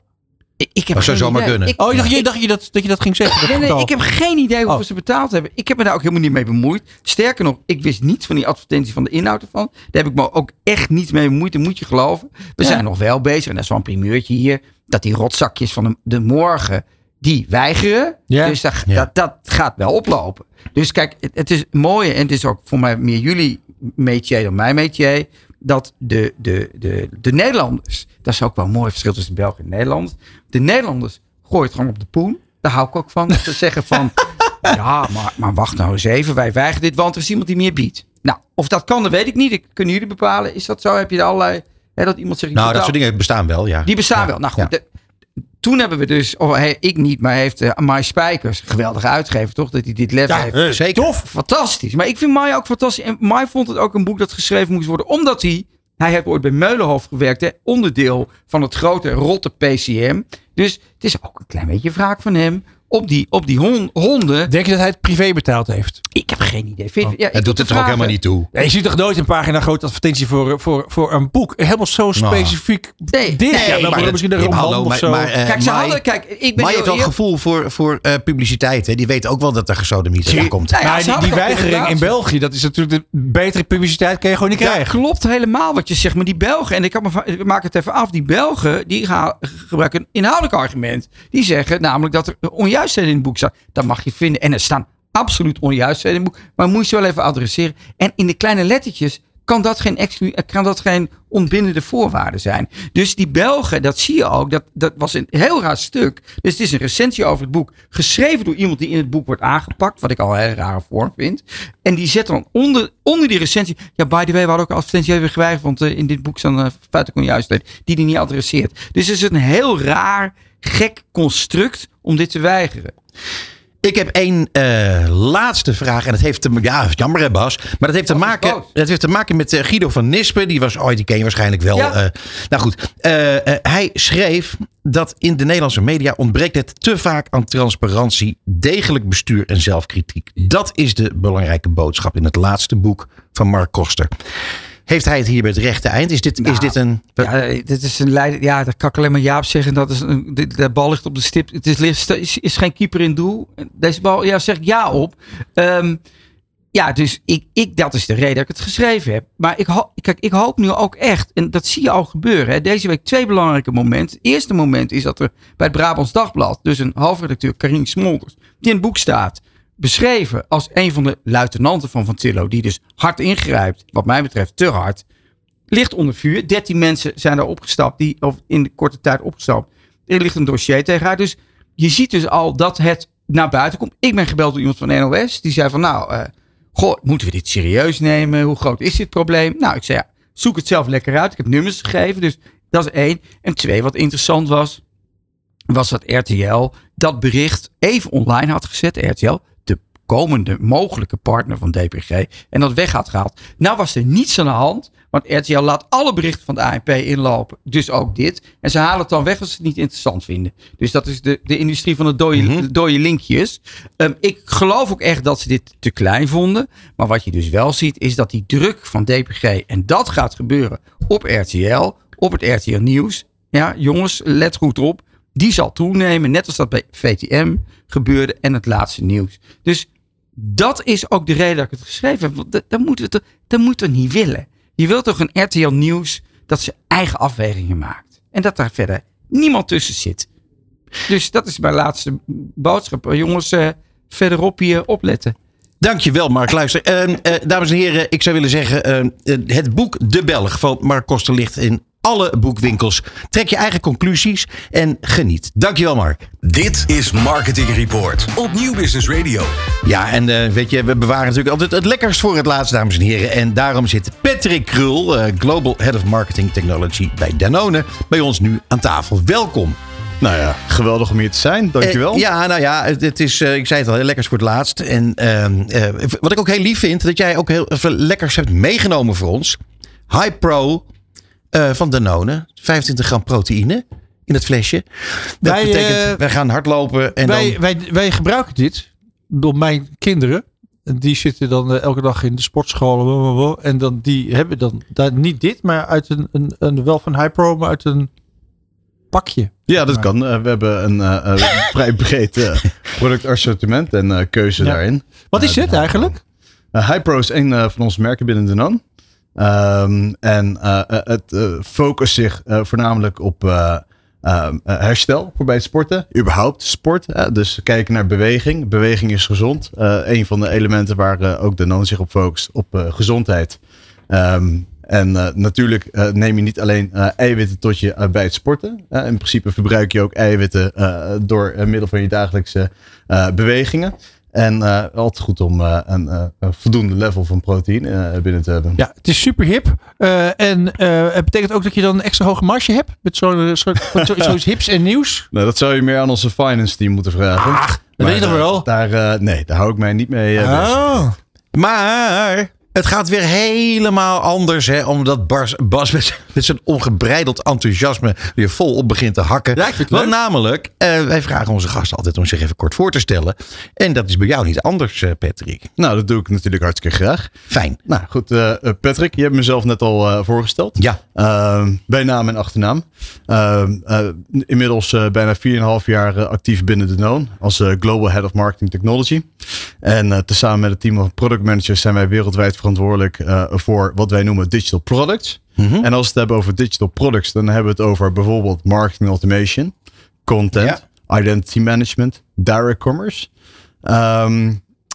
H: Ik, ik heb
A: Dat zou zomaar
H: idee.
A: kunnen.
H: Ik,
C: Oh, dacht, je, dacht je dat, dat je dat ging zeggen. dat
H: Nee, ik heb geen idee hoeveel
C: Oh.
H: ze betaald hebben. Ik heb me daar ook helemaal niet mee bemoeid. Sterker nog, ik wist niets van die advertentie van de inhoud ervan. Daar heb ik me ook echt niet mee bemoeid. Dat moet je geloven. We
C: Ja.
H: zijn nog wel bezig. En dat is wel een primeurtje hier. Dat die rotzakjes van de, de morgen, die weigeren.
C: Ja.
H: Dus dat,
A: Ja.
H: dat, dat gaat wel oplopen. Dus kijk, het, het is mooi. En het is ook voor mij meer jullie métier dan mijn métier. Dat de, de, de, de Nederlanders, dat is ook wel een mooi verschil tussen Belgen en Nederlanders. De Nederlanders gooien het gewoon op de poen. Daar hou ik ook van. Te (laughs) zeggen van, ja, maar, maar wacht nou eens even. Wij weigeren dit, want er is iemand die meer biedt. Nou, of dat kan, dat weet ik niet. Dat kunnen jullie bepalen. Is dat zo? Heb je er allerlei, hè, dat iemand zegt... ik
A: Nou, dat soort dingen bestaan wel, ja.
H: die bestaan
A: Ja.
H: wel. Nou goed,
A: Ja.
H: Toen hebben we dus, of hey, ik niet, maar heeft uh, Mai Spijkers, geweldige uitgever toch, dat hij dit lef
C: Ja,
H: heeft.
C: eh,
A: Zeker.
C: Tof.
H: Fantastisch. Maar ik vind Mai ook fantastisch. En Mai vond het ook een boek dat geschreven moest worden, omdat hij, hij heeft ooit bij Meulenhof gewerkt, hè, onderdeel van het grote rotte PCM. Dus het is ook een klein beetje wraak van hem op die, op die hon- honden.
C: Denk je dat hij het privé betaald heeft?
H: Ik heb geen idee. Vind, ja, ik
A: Het doet het er ook helemaal niet toe.
C: Ja, je ziet toch nooit een pagina grote advertentie voor, voor, voor een boek? Helemaal zo specifiek
H: Nee,
C: dit.
H: nee,
C: ja, dan
H: maar
C: misschien een
A: ja,
C: roman
A: hallo,
C: of
A: maar-
C: zo.
A: maar, eh,
H: Kijk, ze
A: Mai-
H: hadden, kijk, ik ben
A: Maar je hebt wel gevoel voor, voor eh, publiciteit. Hè? Die weten ook wel dat er gesodemiet aan komt.
H: Nou ja,
C: Maar
H: ze
C: die, weigering in België, dat is natuurlijk de betere publiciteit kan je gewoon niet
H: Ja,
C: krijgen.
H: klopt helemaal wat je zegt. Maar die Belgen, en ik, kan me, ik maak het even af, die Belgen die gaan, gebruiken een inhoudelijk argument. Die zeggen namelijk dat er onjuistheden in het boek staan. Dat mag je vinden. En er staan absoluut onjuistheden in het boek. Maar moet je ze wel even adresseren. En in de kleine lettertjes kan dat geen, exclu- eh, kan dat geen ontbindende voorwaarde zijn. Dus die Belgen, dat zie je ook, dat, dat was een heel raar stuk. Dus het is een recensie over het boek, geschreven door iemand die in het boek wordt aangepakt, wat ik al een hele rare vorm vind. En die zet dan onder, onder die recensie, ja, by the way, we ook een advertentie we geweigerd, want eh, in dit boek staan uh, feitelijk onjuistheden, die die niet adresseert. Dus het is een heel raar, gek construct om dit te weigeren.
A: Ik heb één eh, laatste vraag. En dat heeft te Ja, jammer hè Bas. Maar dat heeft te,
H: is
A: maken, dat heeft te maken met eh, Guido van Nispen. Die was ooit, die ken je waarschijnlijk wel.
H: Ja.
A: eh, nou goed. Hij schreef dat in de Nederlandse media ontbreekt het te vaak aan transparantie, degelijk bestuur en zelfkritiek. Dat is de belangrijke boodschap in het laatste boek van Mark Koster. Heeft hij het hier bij het rechte eind? Is dit, is
H: Nou,
A: dit een...
H: Ja, dit is een leider. Ja, dat kan ik alleen maar Jaap zeggen. Dat is een, de, de bal ligt op de stip. Het is, is, is geen keeper in doel. Deze bal, ja, zeg ik ja op. Ehm, ja, dus ik, ik, dat is de reden dat ik het geschreven heb. Maar ik, kijk, ik hoop nu ook echt, en dat zie je al gebeuren. Hè, deze week twee belangrijke momenten. Het eerste moment is dat er bij het Brabants Dagblad, dus een hoofdredacteur, Karin Smolders, die in het boek staat, beschreven als een van de luitenanten van Van Tillo, die dus hard ingrijpt, wat mij betreft te hard, ligt onder vuur. 13 mensen zijn daar opgestapt, die, of in de korte tijd opgestapt. Er ligt een dossier tegen haar. Dus je ziet dus al dat het naar buiten komt. Ik ben gebeld door iemand van NOS. Die zei van nou, eh, goh, moeten we dit serieus nemen? Hoe groot is dit probleem? Nou, ik zei ja, zoek het zelf lekker uit. Ik heb nummers gegeven, dus dat is één. En twee, wat interessant was, was dat RTL dat bericht even online had gezet. RTL, komende mogelijke partner van DPG. En dat weg had gehaald. Nou was er niets aan de hand. Want RTL laat alle berichten van de ANP inlopen. Dus ook dit. En ze halen het dan weg als ze het niet interessant vinden. Dus dat is de, de industrie van de dode, dode linkjes. Ehm, ik geloof ook echt dat ze dit te klein vonden. Maar wat je dus wel ziet is dat die druk van DPG. En dat gaat gebeuren op RTL. Op het RTL Nieuws. Ja, jongens, let goed op. Die zal toenemen. Net als dat bij VTM gebeurde. En het laatste nieuws. Dus dat is ook de reden dat ik het geschreven heb. Want dat, moeten we toch, moeten we niet willen. Je wilt toch een RTL Nieuws dat ze eigen afwegingen maakt. En dat daar verder niemand tussen zit. Dus dat is mijn laatste boodschap. Jongens, eh, verderop hier opletten.
A: Dankjewel, Mark. Luister, eh, eh, dames en heren, ik zou willen zeggen: eh, eh, het boek De Belg van Mark Koster ligt in alle boekwinkels. Trek je eigen conclusies en geniet. Dankjewel, Mark.
B: Dit is Marketing Report op Nieuw Business Radio.
A: Ja, en eh, weet je, we bewaren natuurlijk altijd het lekkerst voor het laatst, dames en heren. En daarom zit Patrick Krul, eh, Global Head of Marketing Technology bij Danone, bij ons nu aan tafel. Welkom.
I: Nou ja, geweldig om hier te zijn. Dankjewel.
A: Eh, ja, nou ja, het, is, eh, ik zei het al, heel lekkers voor het laatst. En ehm, eh, wat ik ook heel lief vind, dat jij ook heel veel lekkers hebt meegenomen voor ons. High Pro eh, van Danone, 25 gram proteïne in het flesje. Dat
C: Wij,
A: betekent,
C: eh,
A: wij gaan hardlopen en
C: wij,
A: dan...
C: wij, wij gebruiken dit door mijn kinderen. Die zitten dan eh, elke dag in de sportschool. blablabla, En dan, die hebben dan daar niet dit, maar uit een, een, een wel van Hypro, maar uit een pakje.
I: Ja, dat kan. We hebben een eh, eh, (laughs) vrij breed eh, productassortiment en eh, keuze
C: Ja.
I: daarin.
C: Wat is dit eigenlijk?
I: Uh, Hypro is een eh, van onze merken binnen Danone. Ehm en eh, eh, het eh, focust zich voornamelijk op eh, ehm, eh, herstel voor bij het sporten. Überhaupt sport. dus kijken naar beweging. Beweging is gezond. Een van de elementen waar ook Danone zich op focust. Op gezondheid. Ehm, en natuurlijk neem je niet alleen eiwitten tot je bij het sporten. In principe verbruik je ook eiwitten door middel van je dagelijkse bewegingen. En eh, altijd goed om eh, een, eh, een voldoende level van proteïne binnen te hebben.
C: Ja, het is super hip. En het betekent ook dat je dan een extra hoge marge hebt. Met zo'n soort zo, (laughs) hips en nieuws.
I: Nou, dat zou je meer aan onze finance team moeten vragen.
C: dat
I: Maar,
C: weet je toch wel?
I: Daar, nee, daar hou ik mij niet mee bezig.
C: Oh.
A: Maar het gaat weer helemaal anders, hè, omdat Bas, Bas met, met zijn ongebreideld enthousiasme weer volop begint te hakken.
C: Ja, ik vind het
A: Want namelijk, eh, wij vragen onze gasten altijd om zich even kort voor te stellen. En dat is bij jou niet anders, eh, Patrick.
I: Nou, dat doe ik natuurlijk hartstikke graag.
A: Fijn.
I: Nou goed, eh, Patrick, je hebt mezelf net al voorgesteld.
A: Ja.
I: Ehm, bij naam en achternaam. Ehm, eh, inmiddels bijna 4,5 jaar actief binnen Danone als eh, Global Head of Marketing Technology. En tezamen met het team van product managers zijn wij wereldwijd verantwoordelijk eh, voor wat wij noemen digital products. En als we het hebben over digital products, dan hebben we het over bijvoorbeeld marketing automation, content, identity management, direct commerce. Ehm,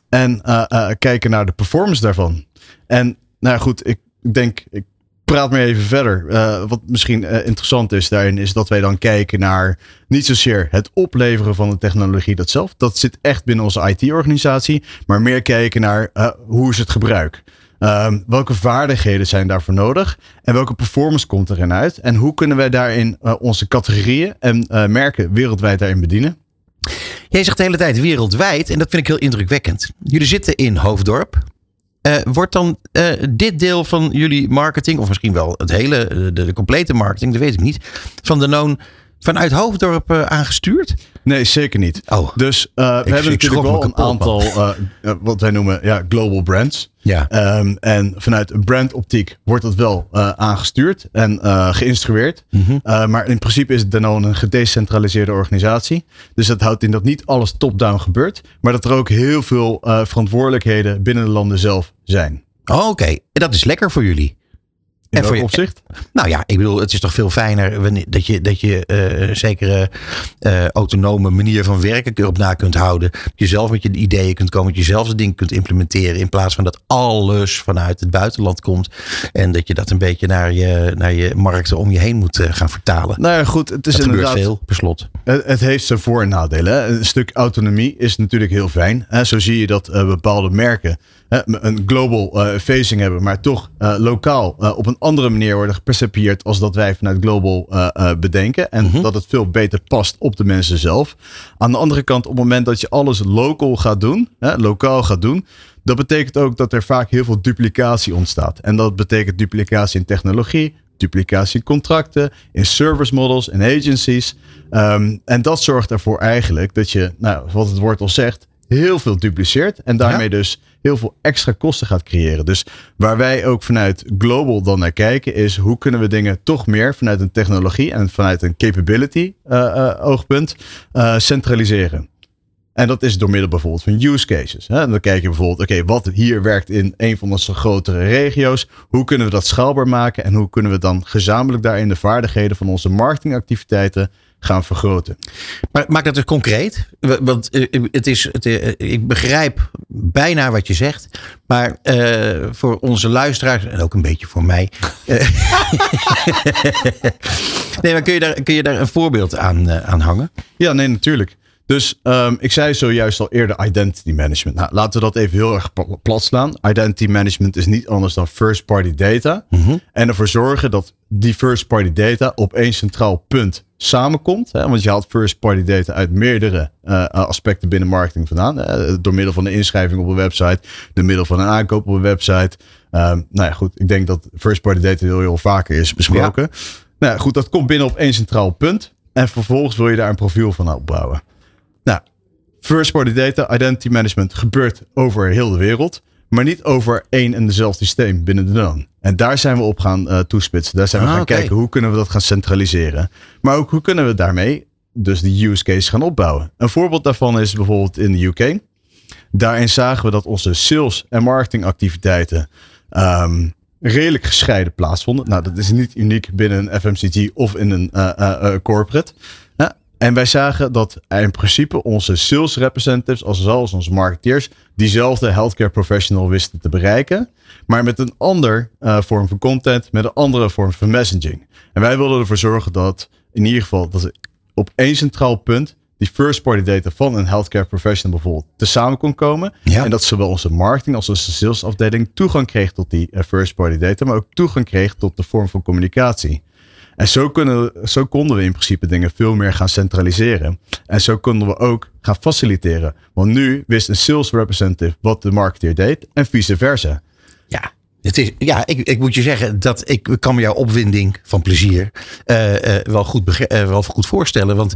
I: en eh, eh, kijken naar de performance daarvan. En nou ja, goed, ik, denk, ik praat maar even verder. Wat misschien interessant is daarin, is dat wij dan kijken naar niet zozeer het opleveren van de technologie dat zelf. Dat zit echt binnen onze IT-organisatie. Maar meer kijken naar hoe is het gebruik. Ehm, welke vaardigheden zijn daarvoor nodig? En welke performance komt erin uit? En hoe kunnen wij daarin eh, onze categorieën en eh, merken wereldwijd daarin bedienen?
A: Jij zegt de hele tijd wereldwijd en dat vind ik heel indrukwekkend. Jullie zitten in Hoofddorp. Eh, wordt dan dit deel van jullie marketing, of misschien wel het hele, de, complete marketing, dat weet ik niet, van de Noon vanuit Hoofddorp aangestuurd?
I: Nee, zeker niet.
A: Oh.
I: Dus uh, we hebben natuurlijk wel een aantal, uh, uh, wat wij noemen, ja, global brands.
A: Ja.
I: Um, en vanuit een brandoptiek wordt dat wel aangestuurd en geïnstrueerd.
A: Mhm.
I: -hmm. maar in principe is Danone een gedecentraliseerde organisatie. Dus dat houdt in dat niet alles top-down gebeurt. Maar dat er ook heel veel verantwoordelijkheden binnen de landen zelf zijn.
A: Oh, Oké, okay. dat is lekker voor jullie.
I: In welk opzicht?
A: Nou ja, ik bedoel, het is toch veel fijner wanneer, dat je, dat je uh, zekere uh, autonome manier van werken erop na kunt houden. Dat je zelf met je ideeën kunt komen, dat je zelf de dingen kunt implementeren. In plaats van dat alles vanuit het buitenland komt. En dat je dat een beetje naar je, naar je markten om je heen moet uh, gaan vertalen.
I: Nou ja, goed. Het is
A: dat
I: inderdaad,
A: veel, per slot.
I: Het, het heeft zijn voor- en nadelen. Hè. Een stuk autonomie is natuurlijk heel fijn. Hè. Zo zie je dat bepaalde merken een global uh, facing hebben, maar toch uh, lokaal uh, op een andere manier worden gepercepieerd als dat wij vanuit global bedenken. En
A: Mhm.
I: dat het veel beter past op de mensen zelf. Aan de andere kant, op het moment dat je alles local gaat doen, lokaal gaat doen, dat betekent ook dat er vaak heel veel duplicatie ontstaat. En dat betekent duplicatie in technologie, duplicatie in contracten, in service models en agencies. Um, en dat zorgt ervoor eigenlijk dat je, nou, wat het woord al zegt, heel veel dupliceert en daarmee ja. dus heel veel extra kosten gaat creëren. Dus waar wij ook vanuit global dan naar kijken is hoe kunnen we dingen toch meer vanuit een technologie en vanuit een capability uh, uh, oogpunt uh, centraliseren. En dat is door middel bijvoorbeeld van use cases. En dan kijk je bijvoorbeeld, oké, wat hier werkt in een van onze grotere regio's. Hoe kunnen we dat schaalbaar maken? En hoe kunnen we dan gezamenlijk daarin de vaardigheden van onze marketingactiviteiten gaan vergroten.
A: Maar maak dat dus concreet. Want het is, het, ik begrijp bijna wat je zegt. Maar uh, voor onze luisteraars, en ook een beetje voor mij. (laughs) nee, maar kun je, daar, kun je daar een voorbeeld aan, uh, aan hangen?
I: Ja, nee, natuurlijk. Dus um, ik zei zojuist al eerder identity management. Nou, laten we dat even heel erg plat slaan. Identity management is niet anders dan first party data.
A: Mm-hmm.
I: En ervoor zorgen dat die first party data op één centraal punt samenkomt. Hè? Want je haalt first party data uit meerdere uh, aspecten binnen marketing vandaan. Door middel van de inschrijving op een website. Door middel van een aankoop op een website. Um, nou ja, goed. Ik denk dat first party data heel, heel vaker is besproken. Ja. Nou ja, goed. Dat komt binnen op één centraal punt. En vervolgens wil je daar een profiel van opbouwen. Nou, first party data, identity management gebeurt over heel de wereld. Maar niet over één en dezelfde systeem binnen de NON. En daar zijn we op gaan uh, toespitsen. Daar zijn we
A: Ah,
I: gaan kijken hoe kunnen we dat gaan centraliseren. Maar ook hoe kunnen we daarmee dus de use case gaan opbouwen. Een voorbeeld daarvan is bijvoorbeeld in de UK. Daarin zagen we dat onze sales en marketingactiviteiten um, redelijk gescheiden plaatsvonden. Nou, dat is niet uniek binnen een FMCG of in een uh, uh, corporate. En wij zagen dat in principe onze sales representatives, als wel als onze marketeers, diezelfde healthcare professional wisten te bereiken. Maar met een ander uh, vorm van content, met een andere vorm van messaging. En wij wilden ervoor zorgen dat in ieder geval dat op één centraal punt die first party data van een healthcare professional bijvoorbeeld te samen kon komen.
A: Ja.
I: En dat zowel onze marketing als onze salesafdeling toegang kreeg tot die uh, first party data, maar ook toegang kreeg tot de vorm van communicatie. En zo, kunnen, zo konden we in principe dingen veel meer gaan centraliseren. En zo konden we ook gaan faciliteren. Want nu wist een sales representative wat de marketeer deed en vice versa.
A: Ja, het is, ja ik, ik moet je zeggen dat ik kan me jouw opwinding van plezier uh, uh, wel, goed uh, wel goed voorstellen. Want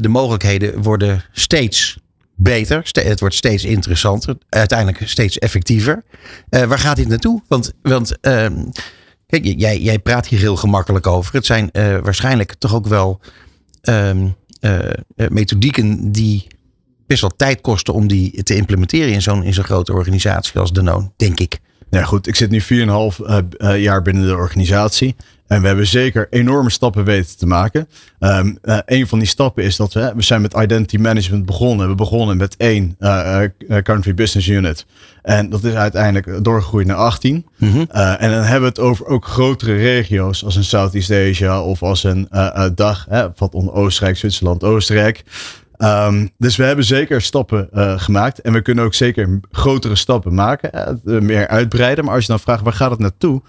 A: de mogelijkheden worden steeds beter. Het wordt steeds interessanter. Uiteindelijk steeds effectiever. waar gaat dit naartoe? Want, want ehm, kijk, jij, praat hier heel gemakkelijk over. Het zijn waarschijnlijk toch ook wel um, methodieken die best wel tijd kosten om die te implementeren in zo'n grote organisatie als Danone, denk ik.
I: Ja, goed. Ik zit nu 4,5 uh, uh, jaar binnen de organisatie. En we hebben zeker enorme stappen weten te maken. Um, uh, een van die stappen is dat we, we zijn met identity management begonnen. We begonnen met één uh, country business unit. En dat is uiteindelijk doorgegroeid naar 18.
A: Mm-hmm.
I: Uh, en dan hebben we het over ook grotere regio's als een Southeast Asia of als een dag. Hè, wat onder Oostenrijk, Zwitserland, Oostenrijk. Um, dus we hebben zeker stappen uh, gemaakt. En we kunnen ook zeker grotere stappen maken. Uh, meer uitbreiden. Maar als je dan vraagt waar gaat het naartoe?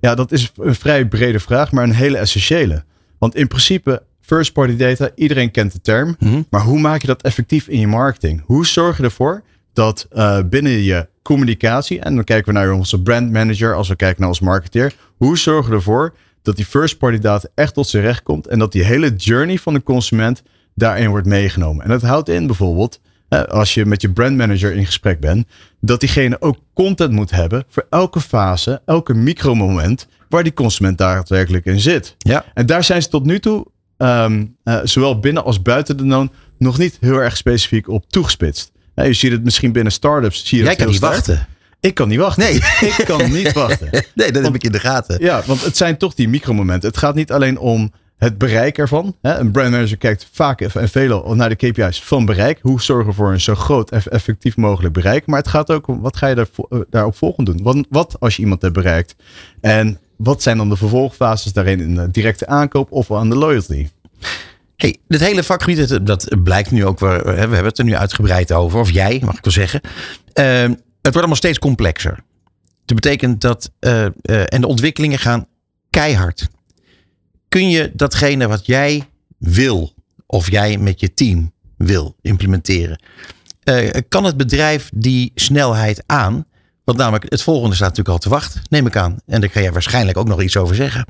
I: Ja, dat is een vrij brede vraag, maar een hele essentiële. Want in principe, first party data, iedereen kent de term.
A: Mhm.
I: Maar hoe maak je dat effectief in je marketing? Hoe zorg je ervoor dat eh, binnen je communicatie, en dan kijken we naar onze brand manager als we kijken naar ons marketeer, hoe zorgen we ervoor dat die first party data echt tot zijn recht komt en dat die hele journey van de consument daarin wordt meegenomen. En dat houdt in bijvoorbeeld, als je met je brand manager in gesprek bent, dat diegene ook content moet hebben voor elke fase, elke micromoment waar die consument daadwerkelijk in zit.
A: Ja.
I: En daar zijn ze tot nu toe, ehm, eh, zowel binnen als buiten de known, nog niet heel erg specifiek op toegespitst. Eh, je ziet het misschien binnen startups. Zie je
A: Jij kan niet
I: sterk.
A: wachten.
I: Ik kan niet wachten.
A: Nee. (laughs)
I: Ik kan niet wachten. (laughs)
A: Nee, dat heb ik in de gaten.
I: Ja, want het zijn toch die micromomenten. Het gaat niet alleen om het bereik ervan. Een brandmanager kijkt vaak en veelal naar de KPI's van bereik. Hoe zorgen we voor een zo groot en effectief mogelijk bereik. Maar het gaat ook om wat ga je daar, eh, daarop volgend doen. Wat, wat als je iemand hebt bereikt? En wat zijn dan de vervolgfases daarin in directe aankoop of aan de loyalty?
A: Hey, dit hele vakgebied, dat, blijkt nu ook, weer, hè, we hebben het er nu uitgebreid over, of jij mag ik wel zeggen. Ehm, het wordt allemaal steeds complexer. Dat betekent dat, eh, eh, en de ontwikkelingen gaan keihard. Kun je datgene wat jij wil, of jij met je team wil implementeren, eh, kan het bedrijf die snelheid aan? Want namelijk, het volgende staat natuurlijk al te wachten, neem ik aan. En daar kan jij waarschijnlijk ook nog iets over zeggen.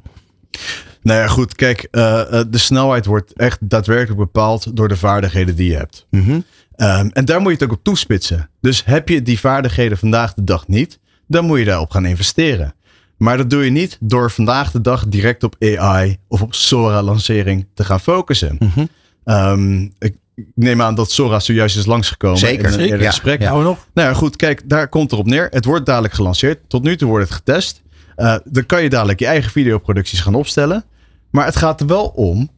I: Nou ja, goed. Kijk, eh, eh, de snelheid wordt echt daadwerkelijk bepaald door de vaardigheden die je hebt.
A: Mhm.
I: Ehm, en daar moet je het ook op toespitsen. Dus heb je die vaardigheden vandaag de dag niet, dan moet je daarop gaan investeren. Maar dat doe je niet door vandaag de dag direct op AI of op Sora-lancering te gaan focussen.
A: Mhm.
I: Ehm, ik neem aan dat Sora zojuist is langsgekomen
A: Zeker,
I: in een eerder
A: ja.
I: gesprek.
C: Nou nog.
I: Nou ja, goed, kijk, daar komt erop neer. Het wordt dadelijk gelanceerd. Tot nu toe wordt het getest. Eh, dan kan je dadelijk je eigen videoproducties gaan opstellen. Maar het gaat er wel om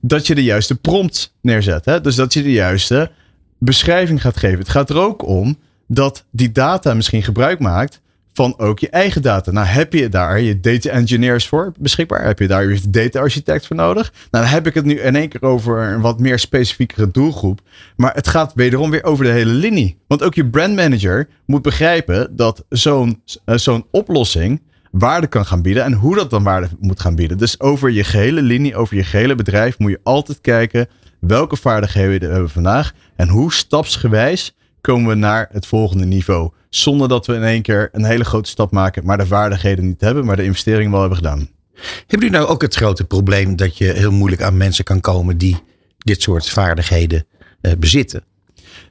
I: dat je de juiste prompt neerzet. Hè? Dus dat je de juiste beschrijving gaat geven. Het gaat er ook om dat die data misschien gebruik maakt van ook je eigen data. Nou, heb je daar je data engineers voor beschikbaar? Heb je daar je data architect voor nodig? Nou, dan heb ik het nu in één keer over een wat meer specifiekere doelgroep. Maar het gaat wederom weer over de hele linie. Want ook je brandmanager moet begrijpen dat zo'n eh, zo'n oplossing waarde kan gaan bieden en hoe dat dan waarde moet gaan bieden. Dus over je gehele linie, over je gehele bedrijf moet je altijd kijken welke vaardigheden hebben we vandaag en hoe stapsgewijs komen we naar het volgende niveau. Zonder dat we in één keer een hele grote stap maken, maar de vaardigheden niet hebben, maar de investering wel hebben gedaan.
A: Hebben jullie nou ook het grote probleem dat je heel moeilijk aan mensen kan komen die dit soort vaardigheden eh, bezitten?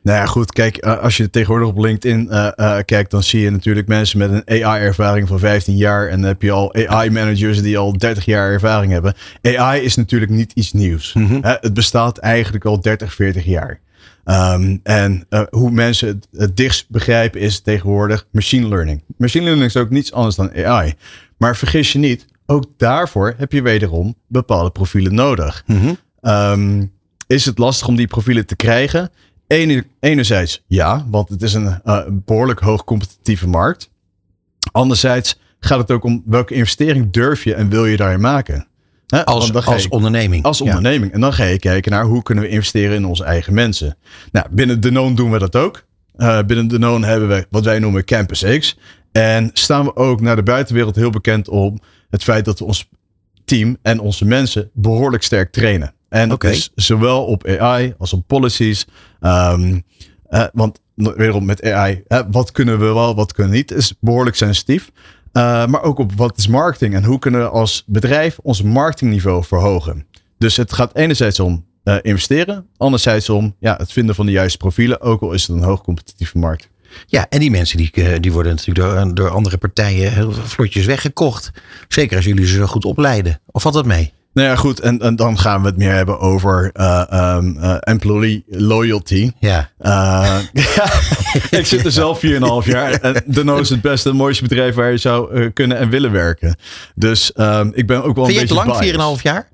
I: Nou ja, goed. Kijk, eh, als je tegenwoordig op LinkedIn eh, kijkt, dan zie je natuurlijk mensen met een AI-ervaring van 15 jaar. En dan heb je al AI-managers die al 30 jaar ervaring hebben. AI is natuurlijk niet iets nieuws. Hè, het bestaat eigenlijk al 30, 40 jaar. Ehm, en eh, hoe mensen het, het dichtst begrijpen is tegenwoordig machine learning. Machine learning is ook niets anders dan AI. Maar vergis je niet, ook daarvoor heb je wederom bepaalde profielen nodig. Ehm, is het lastig om die profielen te krijgen? Ene- enerzijds ja, want het is een eh, behoorlijk hoog competitieve markt. Anderzijds gaat het ook om welke investering durf je en wil je daarin maken.
A: Als, als onderneming.
I: als
A: Ja.
I: onderneming. En dan ga je kijken naar hoe kunnen we investeren in onze eigen mensen. Nou, binnen Danone doen we dat ook. Eh, binnen Danone hebben we wat wij noemen Campus X. En staan we ook naar de buitenwereld heel bekend om het feit dat we ons team en onze mensen behoorlijk sterk trainen. En dat is zowel op AI als op policies. Ehm, eh, want weerom met AI, hè, wat kunnen we wel, wat kunnen we niet, is behoorlijk sensitief. Uh, maar ook op wat is marketing en hoe kunnen we als bedrijf ons marketingniveau verhogen. Dus het gaat enerzijds om uh, investeren, anderzijds om ja, het vinden van de juiste profielen, ook al is het een hoogcompetitieve markt.
A: Ja, en die mensen die, eh, die worden natuurlijk door, door andere partijen heel vlotjes weggekocht. Zeker als jullie ze zo goed opleiden. Of valt dat mee?
I: Nou ja, goed. En, en dan gaan we het meer hebben over uh, um, uh, employee loyalty.
A: Ja. (laughs)
I: Uh, ik zit er zelf 4,5 jaar. En Danone is het beste en mooiste bedrijf waar je zou uh, kunnen en willen werken. Dus um, ik ben ook wel
A: Vind
I: een beetje
A: je het lang, 4,5 jaar?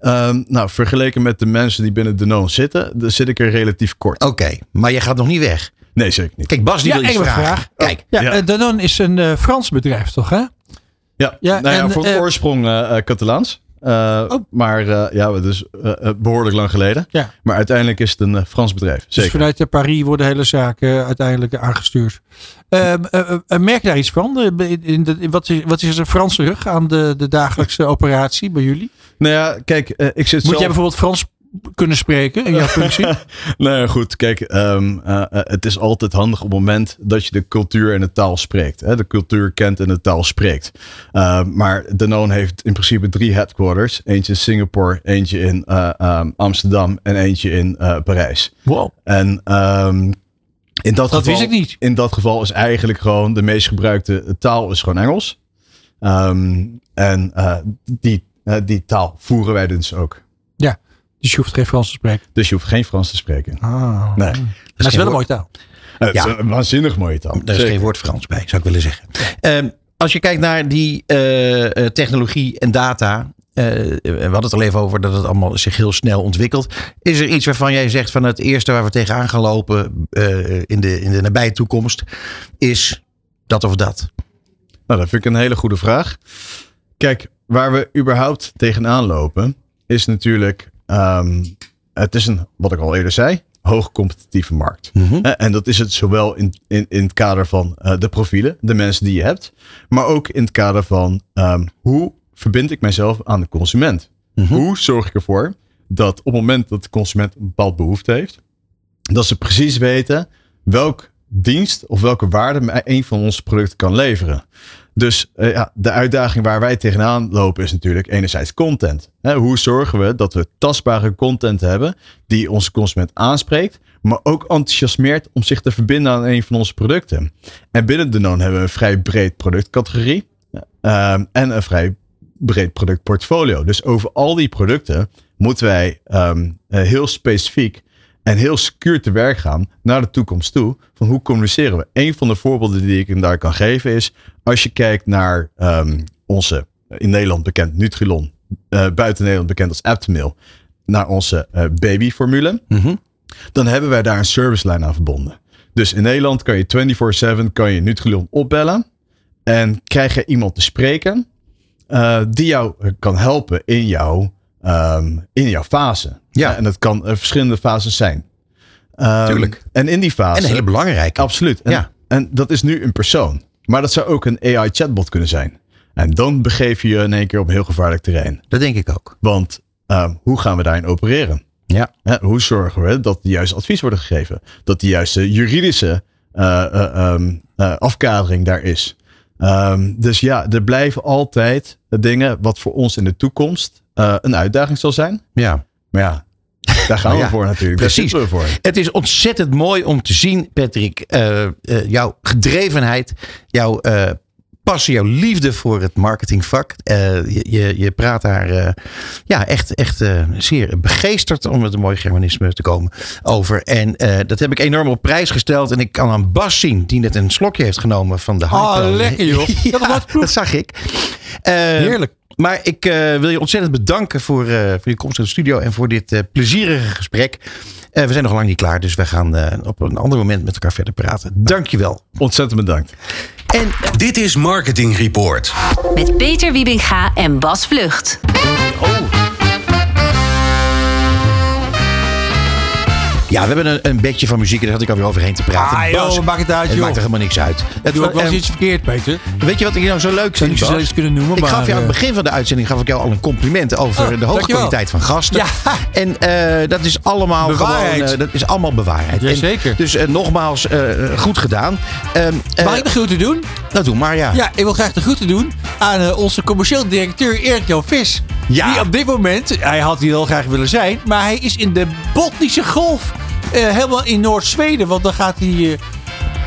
I: Um, nou, vergeleken met de mensen die binnen Danone zitten, dan zit ik er relatief kort.
A: Oké, okay, maar je gaat nog niet weg.
I: Nee, zeker niet.
A: Kijk, Bas die
C: ja,
A: wil iets vragen.
C: Vraag.
A: Kijk.
C: Ja, ja. Danone is een uh, Frans bedrijf, toch hè?
I: Ja, ja nou ja, en, voor uh, oorsprong uh, Catalaans. Eh,
C: Oh.
I: Maar eh, ja, dus eh, eh, behoorlijk lang geleden.
C: Ja.
I: Maar uiteindelijk is het een Frans bedrijf.
C: Dus
I: Zeker.
C: vanuit eh, Paris worden hele zaken uiteindelijk aangestuurd. Ehm, eh, eh, merk je daar iets van? In- in de- in wat, is, wat is er Franse rug aan de, de dagelijkse operatie bij jullie?
I: Nou ja, kijk, ik zit
C: Moet
I: zelf...
C: jij bijvoorbeeld Frans kunnen spreken in jouw functie? (laughs)
I: Nou ja, goed. Kijk, ehm, eh, eh, het is altijd handig op het moment dat je de cultuur en de taal spreekt. Hè? De cultuur kent en de taal spreekt. Ehm, maar Danone heeft in principe drie headquarters. Eentje in Singapore, eentje in eh, ehm, Amsterdam en eentje in Parijs.
C: Wow.
I: En in dat,
C: Dat
I: geval,
C: wist ik niet.
I: In dat geval is eigenlijk gewoon de meest gebruikte taal is gewoon Engels. En die, die taal voeren wij dus ook.
C: Dus je hoeft geen Frans te spreken.
I: Dus je hoeft geen Frans te spreken.
C: Ah.
I: Nee.
C: Dat is wel een mooie taal.
I: Is
A: Ja.
I: een waanzinnig mooie taal.
A: Daar is
I: Zeker.
A: geen woord Frans bij, zou ik willen zeggen. Ehm, als je kijkt naar die eh, eh, technologie en data. eh, we hadden het al even over dat het allemaal zich heel snel ontwikkelt. Is er iets waarvan jij zegt van het eerste waar we tegenaan gaan lopen eh, in, de, in de nabije toekomst is dat of dat?
I: Nou, dat vind ik een hele goede vraag. Kijk, waar we überhaupt tegenaan lopen, is natuurlijk. Ehm, het is een, wat ik al eerder zei, hoogcompetitieve markt. Eh, En dat is het zowel in, in, in het kader van eh, de profielen, de mensen die je hebt, maar ook in het kader van ehm, hoe verbind ik mijzelf aan de consument? Hoe zorg ik ervoor dat op het moment dat de consument een bepaald behoefte heeft, dat ze precies weten welk dienst of welke waarde mij een van onze producten kan leveren. Dus eh, ja, de uitdaging waar wij tegenaan lopen is natuurlijk enerzijds content. Hè, hoe zorgen we dat we tastbare content hebben die onze consument aanspreekt, maar ook enthousiasmeert om zich te verbinden aan een van onze producten. En binnen Danone hebben we een vrij breed productcategorie ehm, en een vrij breed productportfolio. Dus over al die producten moeten wij ehm, eh, heel specifiek en heel secuur te werk gaan naar de toekomst toe. Van hoe communiceren we? Een van de voorbeelden die ik daar kan geven is. Als je kijkt naar ehm, onze in Nederland bekend Nutrilon. eh, buiten Nederland bekend als Aptamil. Naar onze eh, babyformule. Dan hebben wij daar een servicelijn aan verbonden. Dus in Nederland kan je 24-7 kan je Nutrilon opbellen. En krijg je iemand te spreken. eh, die jou kan helpen in jouw, ehm, in jouw fase.
A: Ja.
I: en dat kan eh, verschillende fases zijn. Ehm,
A: Tuurlijk.
I: En in die fase.
A: En een hele belangrijke.
I: Absoluut. En,
A: Ja.
I: en dat is nu een persoon. Maar dat zou ook een AI-chatbot kunnen zijn. En dan begeef je je in één keer op heel gevaarlijk terrein.
A: Dat denk ik ook.
I: Want ehm, hoe gaan we daarin opereren?
A: Ja.
I: Hoe zorgen we dat de juiste advies wordt gegeven? Dat de juiste juridische eh, eh, afkadering daar is. Dus ja, er blijven altijd dingen wat voor ons in de toekomst eh, een uitdaging zal zijn.
A: Ja.
I: Maar ja, daar gaan we (laughs)
A: ja,
I: voor natuurlijk.
A: precies.
I: We voor.
A: Het is ontzettend mooi om te zien, Patrick, eh, eh, jouw gedrevenheid, jouw eh, passie, jouw liefde voor het marketingvak. Je, je, je praat daar ja, echt, echt zeer begeesterd, om met een mooi Germanisme te komen, over. En dat heb ik enorm op prijs gesteld. En ik kan aan Bas zien, die net een slokje heeft genomen van de
C: Oh,
A: Hypo.
C: lekker, joh. (laughs)
A: ja,
C: Dat was
A: dat zag ik.
C: Heerlijk.
A: Maar ik eh, wil je ontzettend bedanken voor, eh, voor je komst in de studio en voor dit eh, plezierige gesprek. Eh, we zijn nog lang niet klaar, dus we gaan eh, op een ander moment met elkaar verder praten. Dankjewel.
I: Ontzettend bedankt.
A: En
B: Dit is Marketing Report.
F: Met Peter Wiebinga en Bas Vlucht.
A: Ja, we hebben een, een bedje van muziek en daar had ik alweer overheen te praten.
C: Ah, joh, maakt het uit,
A: het
C: joh.
A: maakt er helemaal niks uit. Het,
C: Doe ook wel eens
A: eh,
C: iets verkeerd, Peter.
A: weet je wat ik nou zo leuk vind,
C: kunnen noemen,
A: Ik
C: maar...
A: gaf jou aan het
C: eh,
A: begin van de uitzending gaf ik jou al een compliment over
C: Oh,
A: de hoge
C: dankjewel.
A: kwaliteit van gasten.
C: Ja.
A: En eh, dat is allemaal
C: Bewaarheid.
A: gewoon, eh, dat is allemaal bewaarheid. En
C: Jazeker.
A: Dus eh, nogmaals, eh, goed gedaan. Ehm, eh,
C: Mag ik de groeten doen?
A: Nou, doe maar, ja.
C: Ja, ik wil graag de groeten doen aan eh, onze commercieel directeur Erik-Jan Vis.
A: Ja.
C: Die op dit moment, hij had hier heel graag willen zijn, maar hij is in de Botnische Golf. Eh, helemaal in Noord-Zweden, want dan gaat hij eh,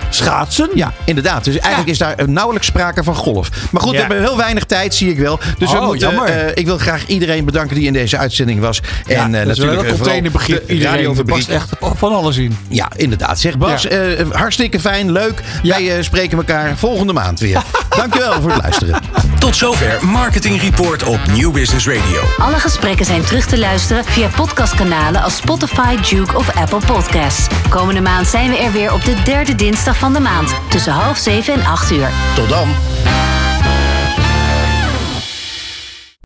C: schaatsen.
A: Ja, inderdaad. Dus eigenlijk is daar nauwelijks sprake van golf. Maar goed,
C: Ja.
A: we hebben heel weinig tijd, zie ik wel. Dus we
C: Oh,
A: moeten,
C: jammer.
A: eh, ik wil graag iedereen bedanken die in deze uitzending was.
C: Ja,
A: en eh,
C: wel
A: natuurlijk
C: een
A: eh,
C: containerbegrip.
A: de
C: Iedereen er past echt van alles in.
A: Ja, inderdaad. Zeg Bas,
C: Ja.
A: eh, hartstikke fijn, leuk. Wij eh, spreken elkaar volgende maand weer. (laughs) Dankjewel voor het luisteren.
B: Tot zover Marketing Report op New Business Radio.
F: Alle gesprekken zijn terug te luisteren via podcastkanalen als Spotify, Duke of Apple Podcasts. Komende maand zijn we er weer op de derde dinsdag van de maand. Tussen half zeven en acht uur.
B: Tot dan.